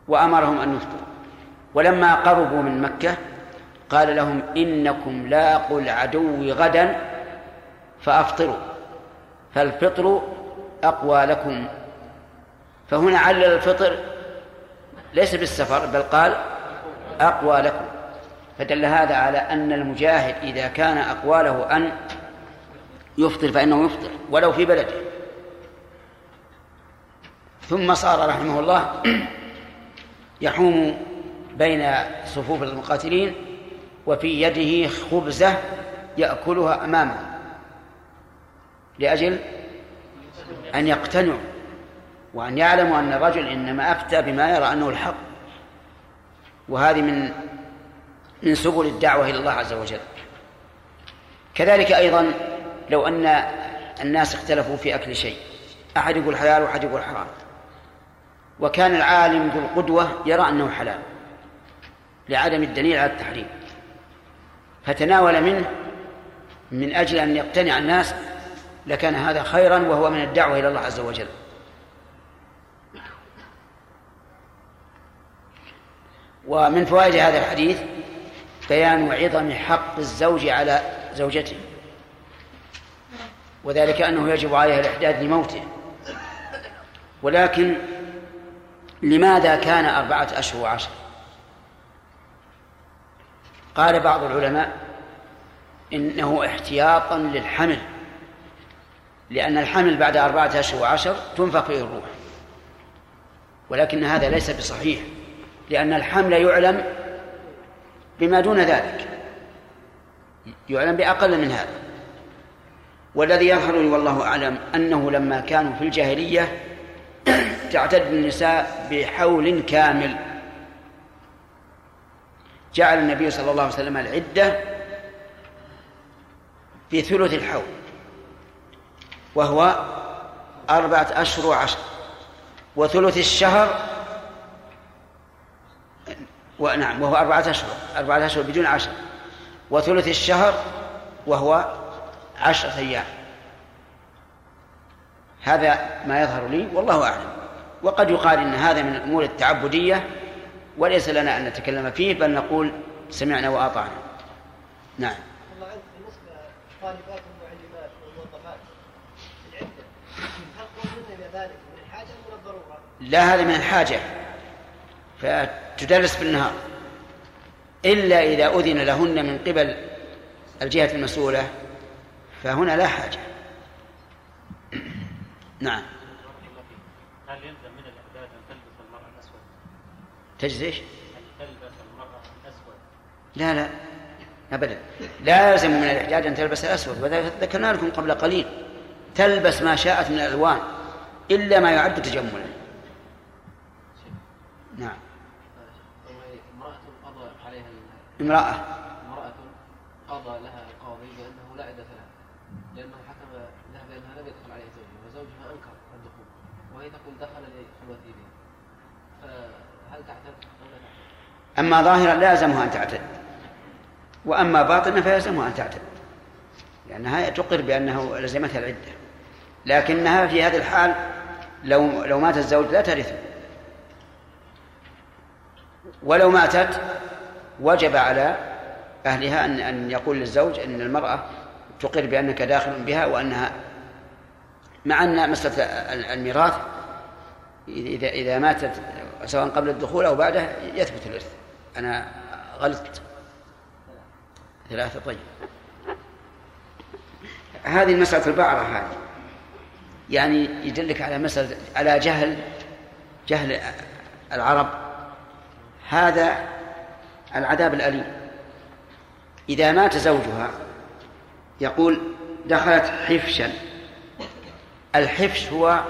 وأمرهم أن يفطروا. ولما قربوا من مكة قال لهم إنكم لاقوا العدو غدا فأفطروا فالفطر أقوى لكم. فهنا علل الفطر ليس بالسفر بل قال أقوى لكم. فدل هذا على أن المجاهد إذا كان أقواله أن يفطر فإنه يفطر ولو في بلده. ثم صار رحمه الله يحوم بين صفوف المقاتلين وفي يده خبزة يأكلها أمامه. لأجل أن يقتنعوا وأن يعلموا أن الرجل إنما أفتى بما يرى أنه الحق. وهذه من من سبل الدعوة إلى الله عز وجل. كذلك أيضا لو أن الناس اختلفوا في أكل شيء. أحد يقول حلال وأحد يقول حرام. وكان العالم ذو القدوة يرى أنه حلال لعدم الدليل على التحريم. فتناول منه من أجل أن يقتنع الناس لكان هذا خيرا وهو من الدعوة إلى الله عز وجل. ومن فوائد هذا الحديث بيان عظم حق الزوج على زوجته وذلك أنه يجب عليها الإحداد لموته. ولكن لماذا كان أربعة أشهر وعشر؟ قال بعض العلماء إنه احتياطا للحمل. لأن الحمل بعد أربعة أشهر وعشر تنفق فيه الروح. ولكن هذا ليس بصحيح لأن الحمل يعلم بما دون ذلك يعلم بأقل من هذا. والذي يظهر لي والله أعلم أنه لما كانوا في الجاهلية تعتد النساء بحول كامل. جعل النبي صلى الله عليه وسلم العدة بثلث الحول. وهو أربعة أشهر وعشر. وثلث الشهر ونعم وهو أربعة أشهر أربعة أشهر بدون عشر. وثلث الشهر وهو عشرة أيام. هذا ما يظهر لي والله أعلم. وقد يقال إن هذا من الأمور التعبدية وليس لنا أن نتكلم فيه بل نقول سمعنا وأطعنا. نعم. بالنسبة لطالبات المعلمات والموظفات العدة هل قولنا إلى ذلك من الحاجة أم من الضرورة؟ لا هذا من الحاجة فتدرس بالنهار. إلا إذا أذن لهن من قبل الجهة المسؤولة فهنا لا حاجة. نعم. هل يلزم من الإحداث أن تلبس المرأة الأسود؟ تجزي إيش؟ أن تلبس المرأة الأسود. لا لا. أبدا. لا يلزم من الإحجاج أن تلبس الأسود. وذلك ذكرنا لكم قبل قليل تلبس ما شاءت من الألوان إلا ما يعد تجملا. نعم. امرأة. قضى عليها امرأة امرأة قضى لها القاضي بأنه لا عدة لها لأنه حكم لها بأنها لم يدخل عليها زوجها وزوجها أنكر الدخول وهي تقول دخل لخلوتي به فهل تعتد أو لا تعتد؟ أما ظاهرا لا يلزمها أن تعتد وأما باطنا فيلزمها أن تعتد لأنها تقر بأنه لزمتها العدة لكنها في هذه الحال لو لو مات الزوج لا ترثه. ولو ماتت وجب على أهلها أن أن يقول للزوج أن المرأة تقر بأنك داخل بها وأنها مع أن مسألة الميراث إذا إذا ماتت سواء قبل الدخول أو بعده يثبت الإرث. أنا غلطت. ثلاثة طيب. هذه المسألة البعرة هذه. يعني يدلك على مسألة على جهل جهل العرب هذا العذاب الأليم. إذا مات زوجها يقول دخلت حفشا. الحفش هو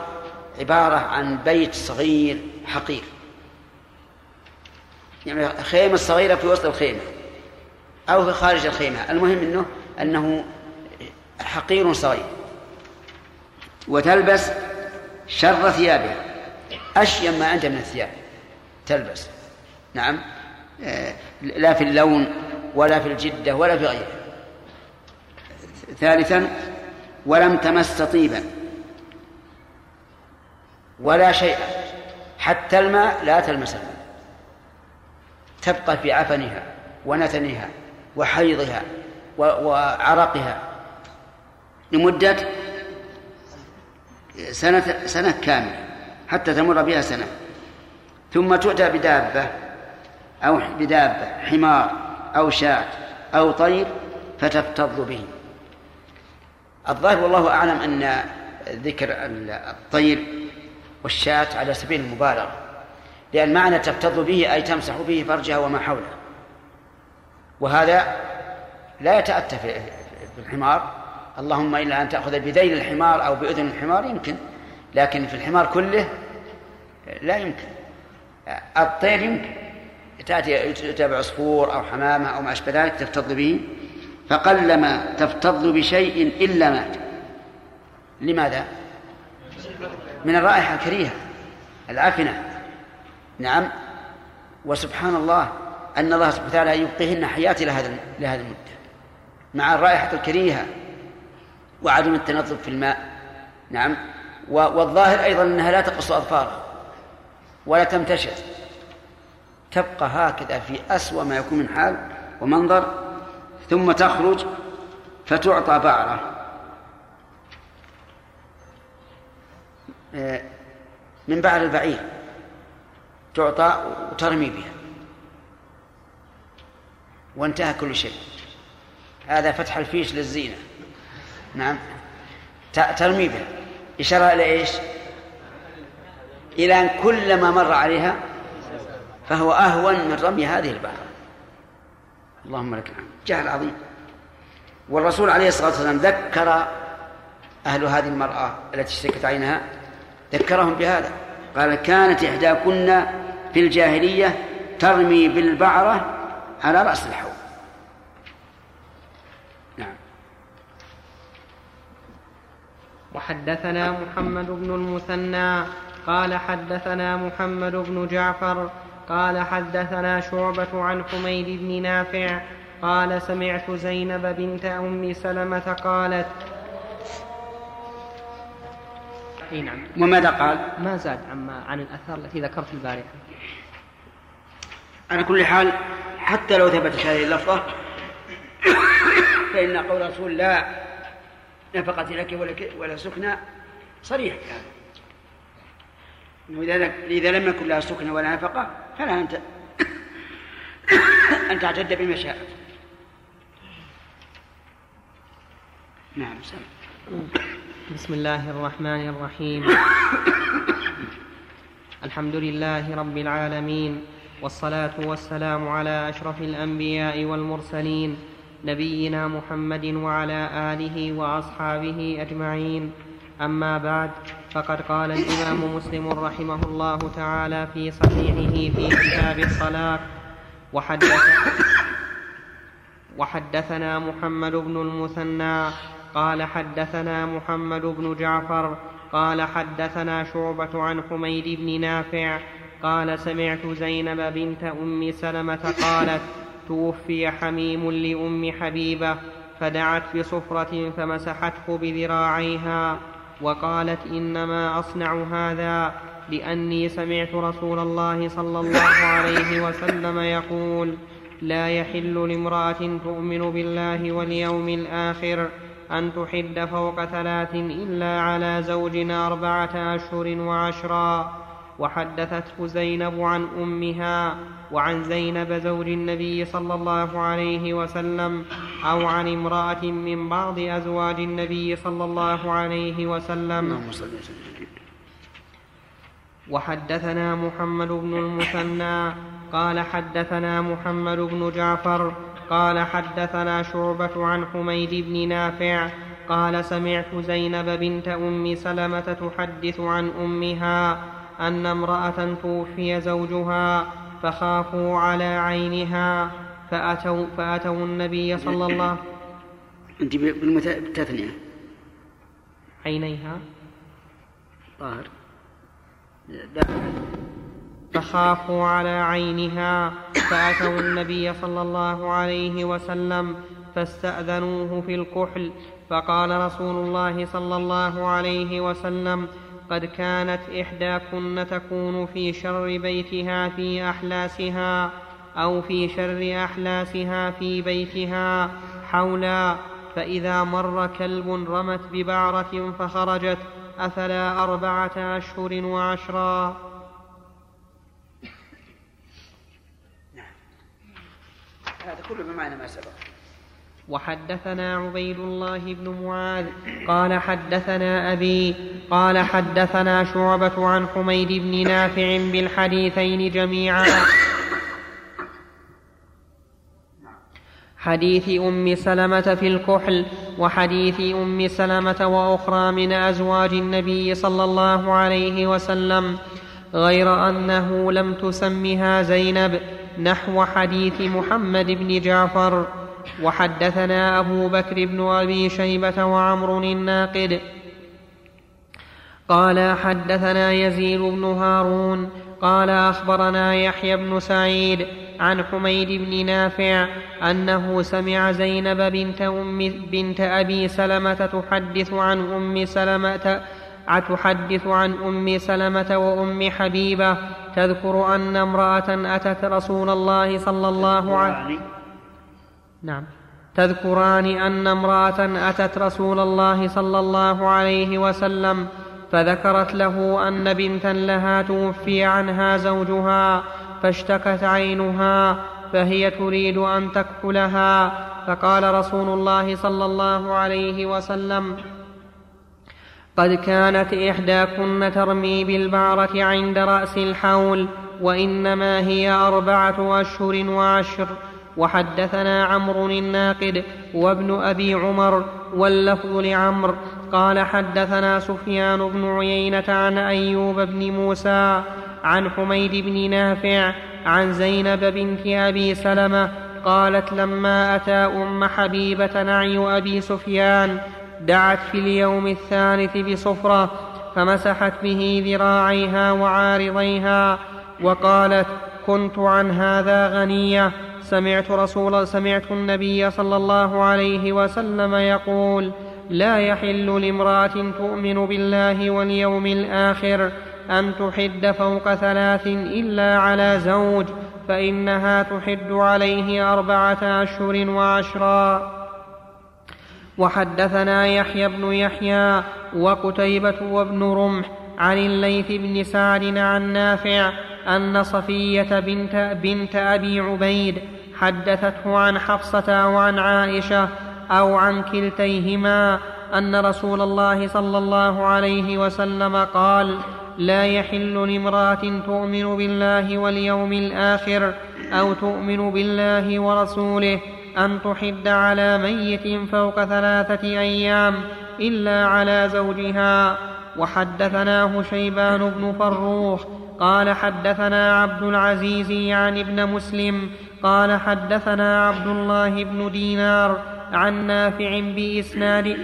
عبارة عن بيت صغير حقير. يعني خيمة صغيرة في وسط الخيمة أو في خارج الخيمة. المهم أنه أنه حقير صغير. وتلبس شر ثيابها أشيم ما عندها من الثياب. تلبس. نعم. آه، لا في اللون ولا في الجدة ولا في غيره. ثالثا ولم تمس طيبا. ولا شيئا. حتى الماء لا تلمس الماء. تبقى في عفنها ونتنها وحيضها وعرقها. لمدة سنة سنة كاملة حتى تمر بها سنة. ثم تؤتى بدابة. أو بدابة حمار أو شاة أو طير فتفتض به. الظاهر والله أعلم أن ذكر الطير والشاة على سبيل المبالغة لأن معنى تفتض به أي تمسح به فرجها وما حوله. وهذا لا يتأتى في الحمار. اللهم إلا أن تأخذ بذيل الحمار أو بأذن الحمار يمكن لكن في الحمار كله لا يمكن. الطير يمكن. تأتي تأتي بعصفور أو حمامة أو ما أشبه ذلك تفتض به. فقلما تفتض بشيء إلا مات لماذا؟ من الرائحة الكريهة العفنة. نعم. وسبحان الله أن الله سبحانه وتعالى يبقيهن حياة لهذا لهذه المدة. مع الرائحة الكريهة وعدم التنظف في الماء. نعم. والظاهر أيضا أنها لا تقص أظفارها ولا تمتشط تبقى هكذا في أسوأ ما يكون من حال ومنظر ثم تخرج فتعطى بعرة. آه، من بعر البعير تعطى وترمي بها. وانتهى كل شيء. هذا فتح الفيش للزينة. نعم. ترمي بها. إشارة إلى إيش؟ إلى أن كلما مر عليها فهو أهون من رمي هذه البحر. اللهم لك الحمد. جهل عظيم. والرسول عليه الصلاة والسلام ذكر أهل هذه المرأة التي اشتكت عينها ذكرهم بهذا. قال كانت إحداكن في الجاهلية ترمي بالبعرة على رأس الحوض. نعم. وحدثنا محمد بن المثنى قال حدثنا محمد بن جعفر قال حدثنا شعبة عن حميد بن نافع قال سمعت زينب بنت أم سلمة قالت إي نعم. وماذا قال؟ ما زاد عما عن الآثار التي ذكرت البارحة. على كل حال حتى لو ثبتت هذه اللفظة فإن قول الرسول لا نفقة لك ولا ولا سكنى صريح. كان إذا لم يكن لها سكنى ولا نفقة فلا أنت. أن تعتد بما شاءت نعم سلام. بسم الله الرحمن الرحيم. الحمد لله رب العالمين والصلاة والسلام على أشرف الأنبياء والمرسلين نبينا محمد وعلى آله وأصحابه أجمعين. أما بعد فقد قال الإمام مسلم رحمه الله تعالى في صحيحه في كتاب الطلاق وحدث وحدثنا محمد بن المثنى قال حدثنا محمد بن جعفر قال حدثنا شعبة عن حميد بن نافع قال سمعت زينب بنت أم سلمة قالت توفي حميم لأم حبيبة فدعت بصفرة فمسحته بذراعيها وقالت إنما أصنع هذا لأني سمعت رسول الله صلى الله عليه وسلم يقول لا يحل لامرأة تؤمن بالله واليوم الآخر أن تحد فوق ثلاث إلا على زوج أربعة أشهر وعشرا. وحدثته زينب عن أمها وعن زينب زوج النبي صلى الله عليه وسلم أو عن امرأة من بعض أزواج النبي صلى الله عليه وسلم. وحدثنا محمد بن المثنى قال حدثنا محمد بن جعفر قال حدثنا شعبة عن حميد بن نافع قال سمعت زينب بنت أم سلمة تحدث عن أمها أن امرأة توفي زوجها فخافوا على عينها فأتوا فأتوا النبي صلى الله أنت بالتثنية عينيها. ظاهر فخافوا على عينها فأتوا النبي صلى الله عليه وسلم فاستأذنوه في الكحل فقال رسول الله صلى الله عليه وسلم قد كانت إحداكن تكون في شر بيتها في أحلاسها أو في شر أحلاسها في بيتها حولا فإذا مر كلب رمت ببعرة فخرجت أفلا أربعة أشهر وعشرا؟ هذا كله بمعنى ما سبق. وحدثنا عبيد الله بن معاذ قال حدثنا أبي قال حدثنا شعبة عن حميد بن نافع بالحديثين جميعا. حديث أم سلمة في الكحل وحديث أم سلمة وأخرى من أزواج النبي صلى الله عليه وسلم غير أنه لم تسمها زينب نحو حديث محمد بن جعفر. وحدثنا أبو بكر بن أبي شيبة وعمر الناقد. قال حدثنا يزيد بن هارون قال أخبرنا يحيى بن سعيد عن حميد بن نافع أنه سمع زينب بنت أم بنت أبي سلمة تحدث عن أم سلمة تحدث عن أم سلمة وأم حبيبة تذكر أن امرأة أتت رسول الله صلى الله عليه نعم. تذكران أن امرأة أتت رسول الله صلى الله عليه وسلم فذكرت له أن بنتا لها توفي عنها زوجها فاشتكت عينها فهي تريد أن تكحلها فقال رسول الله صلى الله عليه وسلم قد كانت إحداكن ترمي بالبعرة عند رأس الحول وإنما هي أربعة أشهر وعشر وحدثنا عمرو الناقد وابن أبي عمر واللفظ لعمر قال حدثنا سفيان بن عيينة عن أيوب بن موسى عن حميد بن نافع عن زينب بنت أبي سلمة قالت لما أتى أم حبيبة نعي أبي سفيان دعت في اليوم الثالث بصفرة فمسحت به ذراعيها وعارضيها وقالت كنت عن هذا غنية سمعت رسول سمعت النبي صلى الله عليه وسلم يقول لا يحل لامرأة تؤمن بالله واليوم الآخر أن تحد فوق ثلاث إلا على زوج فإنها تحد عليه أربعة أشهر وعشرا. وحدثنا يحيى بن يحيى وقتيبة وابن رمح عن الليث بن سعد عن نافع أن صفية بنت, بنت أبي عبيد حدثته عن حفصة وعن عائشة أو عن كلتيهما أن رسول الله صلى الله عليه وسلم قال لا يحل لامرأة تؤمن بالله واليوم الآخر أو تؤمن بالله ورسوله أن تحد على ميت فوق ثلاثة أيام إلا على زوجها وحدثناه شيبان بن فروخ قال حدثنا عبد العزيز يعني ابن مسلم قال حدثنا عبد الله بن دينار عن نافع بإسناد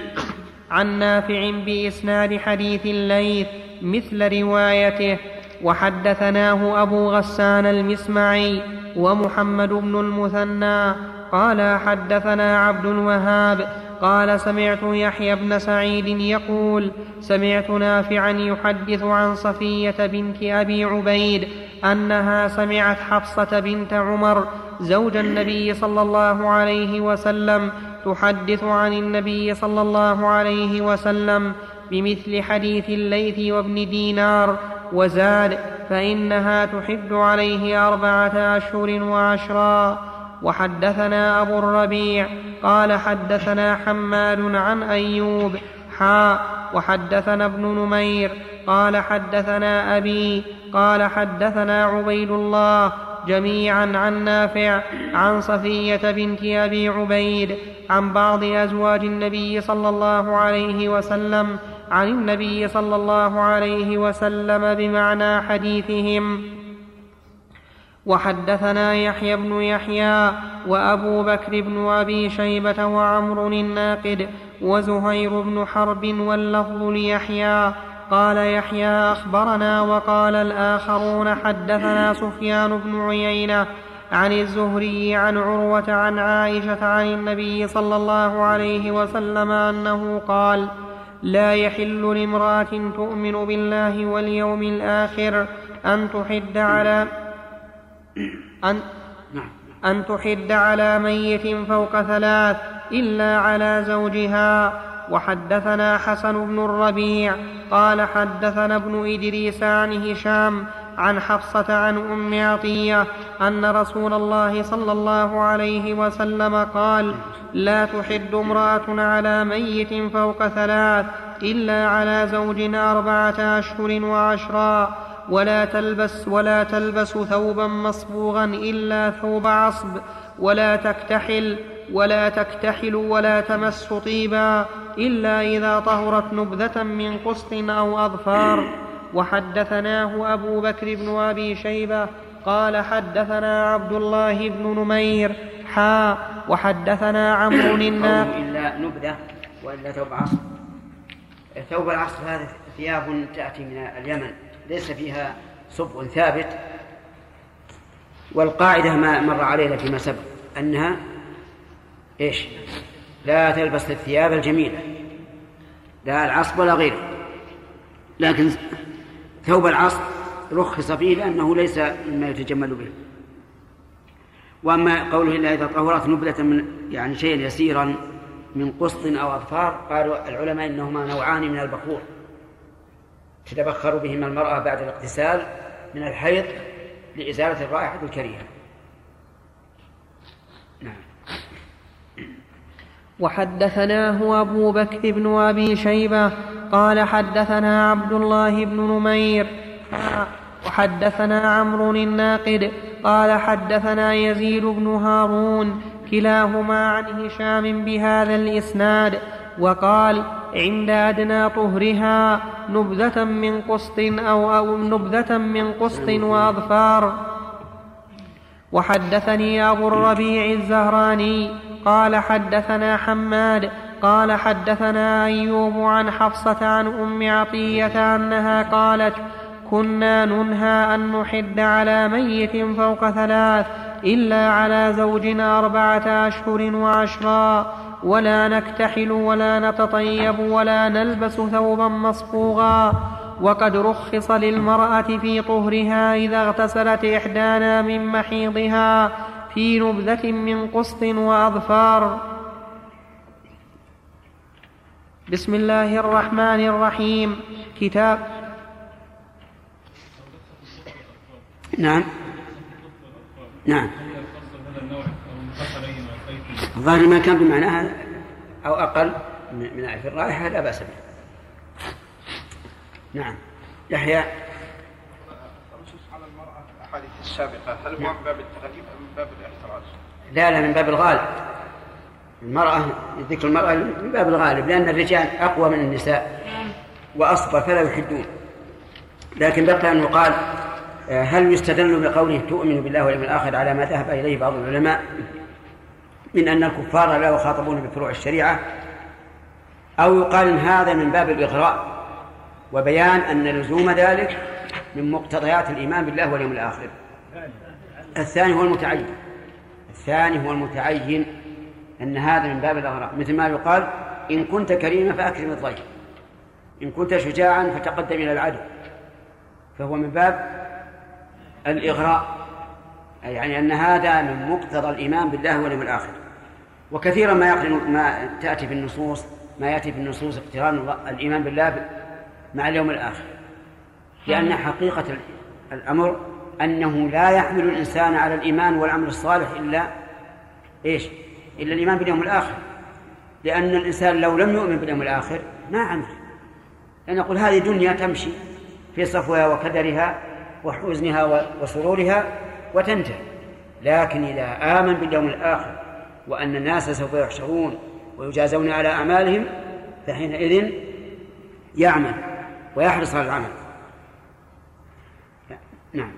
عن نافع بإسناد حديث الليث مثل روايته وحدثناه أبو غسان المسمعي ومحمد بن المثنى قال حدثنا عبد الوهاب قال سمعت يحيى بن سعيد يقول سمعت نافعا يحدث عن صفية بنت أبي عبيد أنها سمعت حفصة بنت عمر زوج النبي صلى الله عليه وسلم تحدث عن النبي صلى الله عليه وسلم بمثل حديث الليث وابن دينار وزاد فإنها تحد عليه أربعة أشهر وعشرا. وحدثنا أبو الربيع قال حدثنا حماد عن أيوب حاء وحدثنا ابن نمير قال حدثنا أبي قال حدثنا عبيد الله جميعا عن نافع عن صفية بنت أبي عبيد عن بعض أزواج النبي صلى الله عليه وسلم عن النبي صلى الله عليه وسلم بمعنى حديثهم. وحدثنا يحيى بن يحيى وأبو بكر بن أبي شيبة وعمر الناقد وزهير بن حرب واللفظ ليحيى قال يحيى أخبرنا وقال الآخرون حدثنا سفيان بن عيينة عن الزهري عن عروة عن عائشة عن النبي صلى الله عليه وسلم أنه قال لا يحل لامرأة تؤمن بالله واليوم الآخر أن تحد على أن, أن تحد على ميت فوق ثلاث إلا على زوجها. وحدثنا حسن بن الربيع قال حدثنا ابن إدريس عن هشام عن حفصة عن أم عطية أن رسول الله صلى الله عليه وسلم قال لا تحد امرأة على ميت فوق ثلاث إلا على زوج أربعة أشهر وعشرا ولا تلبس ولا تلبس ثوبا مصبوغا إلا ثوب عصب ولا تكتحل ولا تكتحل ولا تمس طيبا إلا إذا طهرت نبذة من قسط أو أظفار. وحدثناه أبو بكر بن أبي شيبة قال حدثنا عبد الله بن نمير. حا. وحدثنا عمرو الناقد إلا نبذة وإلا ثوب عصر. ثوب العصر هذه ثياب تأتي من اليمن ليس فيها صبغ ثابت. والقاعدة ما مر علينا فيما سبق أنها إيش؟ لا تلبس الثياب الجميلة لا العصب ولا غيره. لكن ثوب العصر رخص فيه لأنه ليس مما يتجمل به. وأما قوله إلا إذا طهرت نبلة من يعني شيء يسيرا من قسط أو أظفار قالوا العلماء إنهما نوعان من البخور. تتبخر بهما المرأة بعد الاغتسال من الحيض لإزالة الرائحة الكريهة. وحدثناه أبو بكر بن أبي شيبة قال حدثنا عبد الله بن نمير وحدثنا عمرو الناقد قال حدثنا يزيد بن هارون كلاهما عن هشام بهذا الإسناد وقال عند أدنى طهرها نبذة من قسط أو, أو نبذة من قسط وأظفار. وحدثني أبو الربيع الزهراني قال حدثنا حماد قال حدثنا أيوب عن حفصة عن أم عطية أنها قالت كنا ننهى أن نحد على ميت فوق ثلاث إلا على زوجنا أربعة أشهر وعشرا ولا نكتحل ولا نتطيب ولا نلبس ثوبا مصفوغا وقد رخص للمرأة في طهرها إذا اغتسلت إحدانا من محيضها في نبذة من قسط وأظفار. بسم الله الرحمن الرحيم. كتاب. نعم. نعم. الظاهر ما كان بمعناها أو أقل من في الرائحة لا بأس به. نعم. يحيى. النصوص على المرأة في الأحاديث السابقة هل هو من باب التغليب باب الاحتراز؟ لا لا من باب الغالب. المرأة ذكر المرأة من باب الغالب لأن الرجال أقوى من النساء وأصبر فلا يحدون لكن بقي أن يقال آه، هل يستدل بقوله تؤمن بالله واليوم الآخر على ما ذهب إليه بعض العلماء من أن الكفار لا يخاطبون بفروع الشريعة؟ أو يقال إن هذا من باب الإغراء وبيان أن لزوم ذلك من مقتضيات الإيمان بالله واليوم الآخر. الثاني هو المتعين. الثاني هو المتعين أن هذا من باب الإغراء. مثل ما يقال إن كنت كريما فأكرم الضيف إن كنت شجاعا فتقدم إلى العدو. فهو من باب الإغراء. يعني أن هذا من مقتضى الإيمان بالله واليوم الآخر. وكثيرا ما يقرن ما تأتي في النصوص ما يأتي في النصوص اقتران الإيمان بالله مع اليوم الآخر. لأن حقيقة الأمر أنه لا يحمل الإنسان على الإيمان والعمل الصالح إلا إيش؟ إلا الإيمان باليوم الآخر. لأن الإنسان لو لم يؤمن باليوم الآخر ما عمل. لأن نقول هذه دنيا تمشي في صفوها وكدرها وحزنها وسرورها وتنتهي. لكن إذا آمن باليوم الآخر وأن الناس سوف يحشرون ويجازون على أعمالهم فحينئذ يعمل ويحرص على العمل. نعم.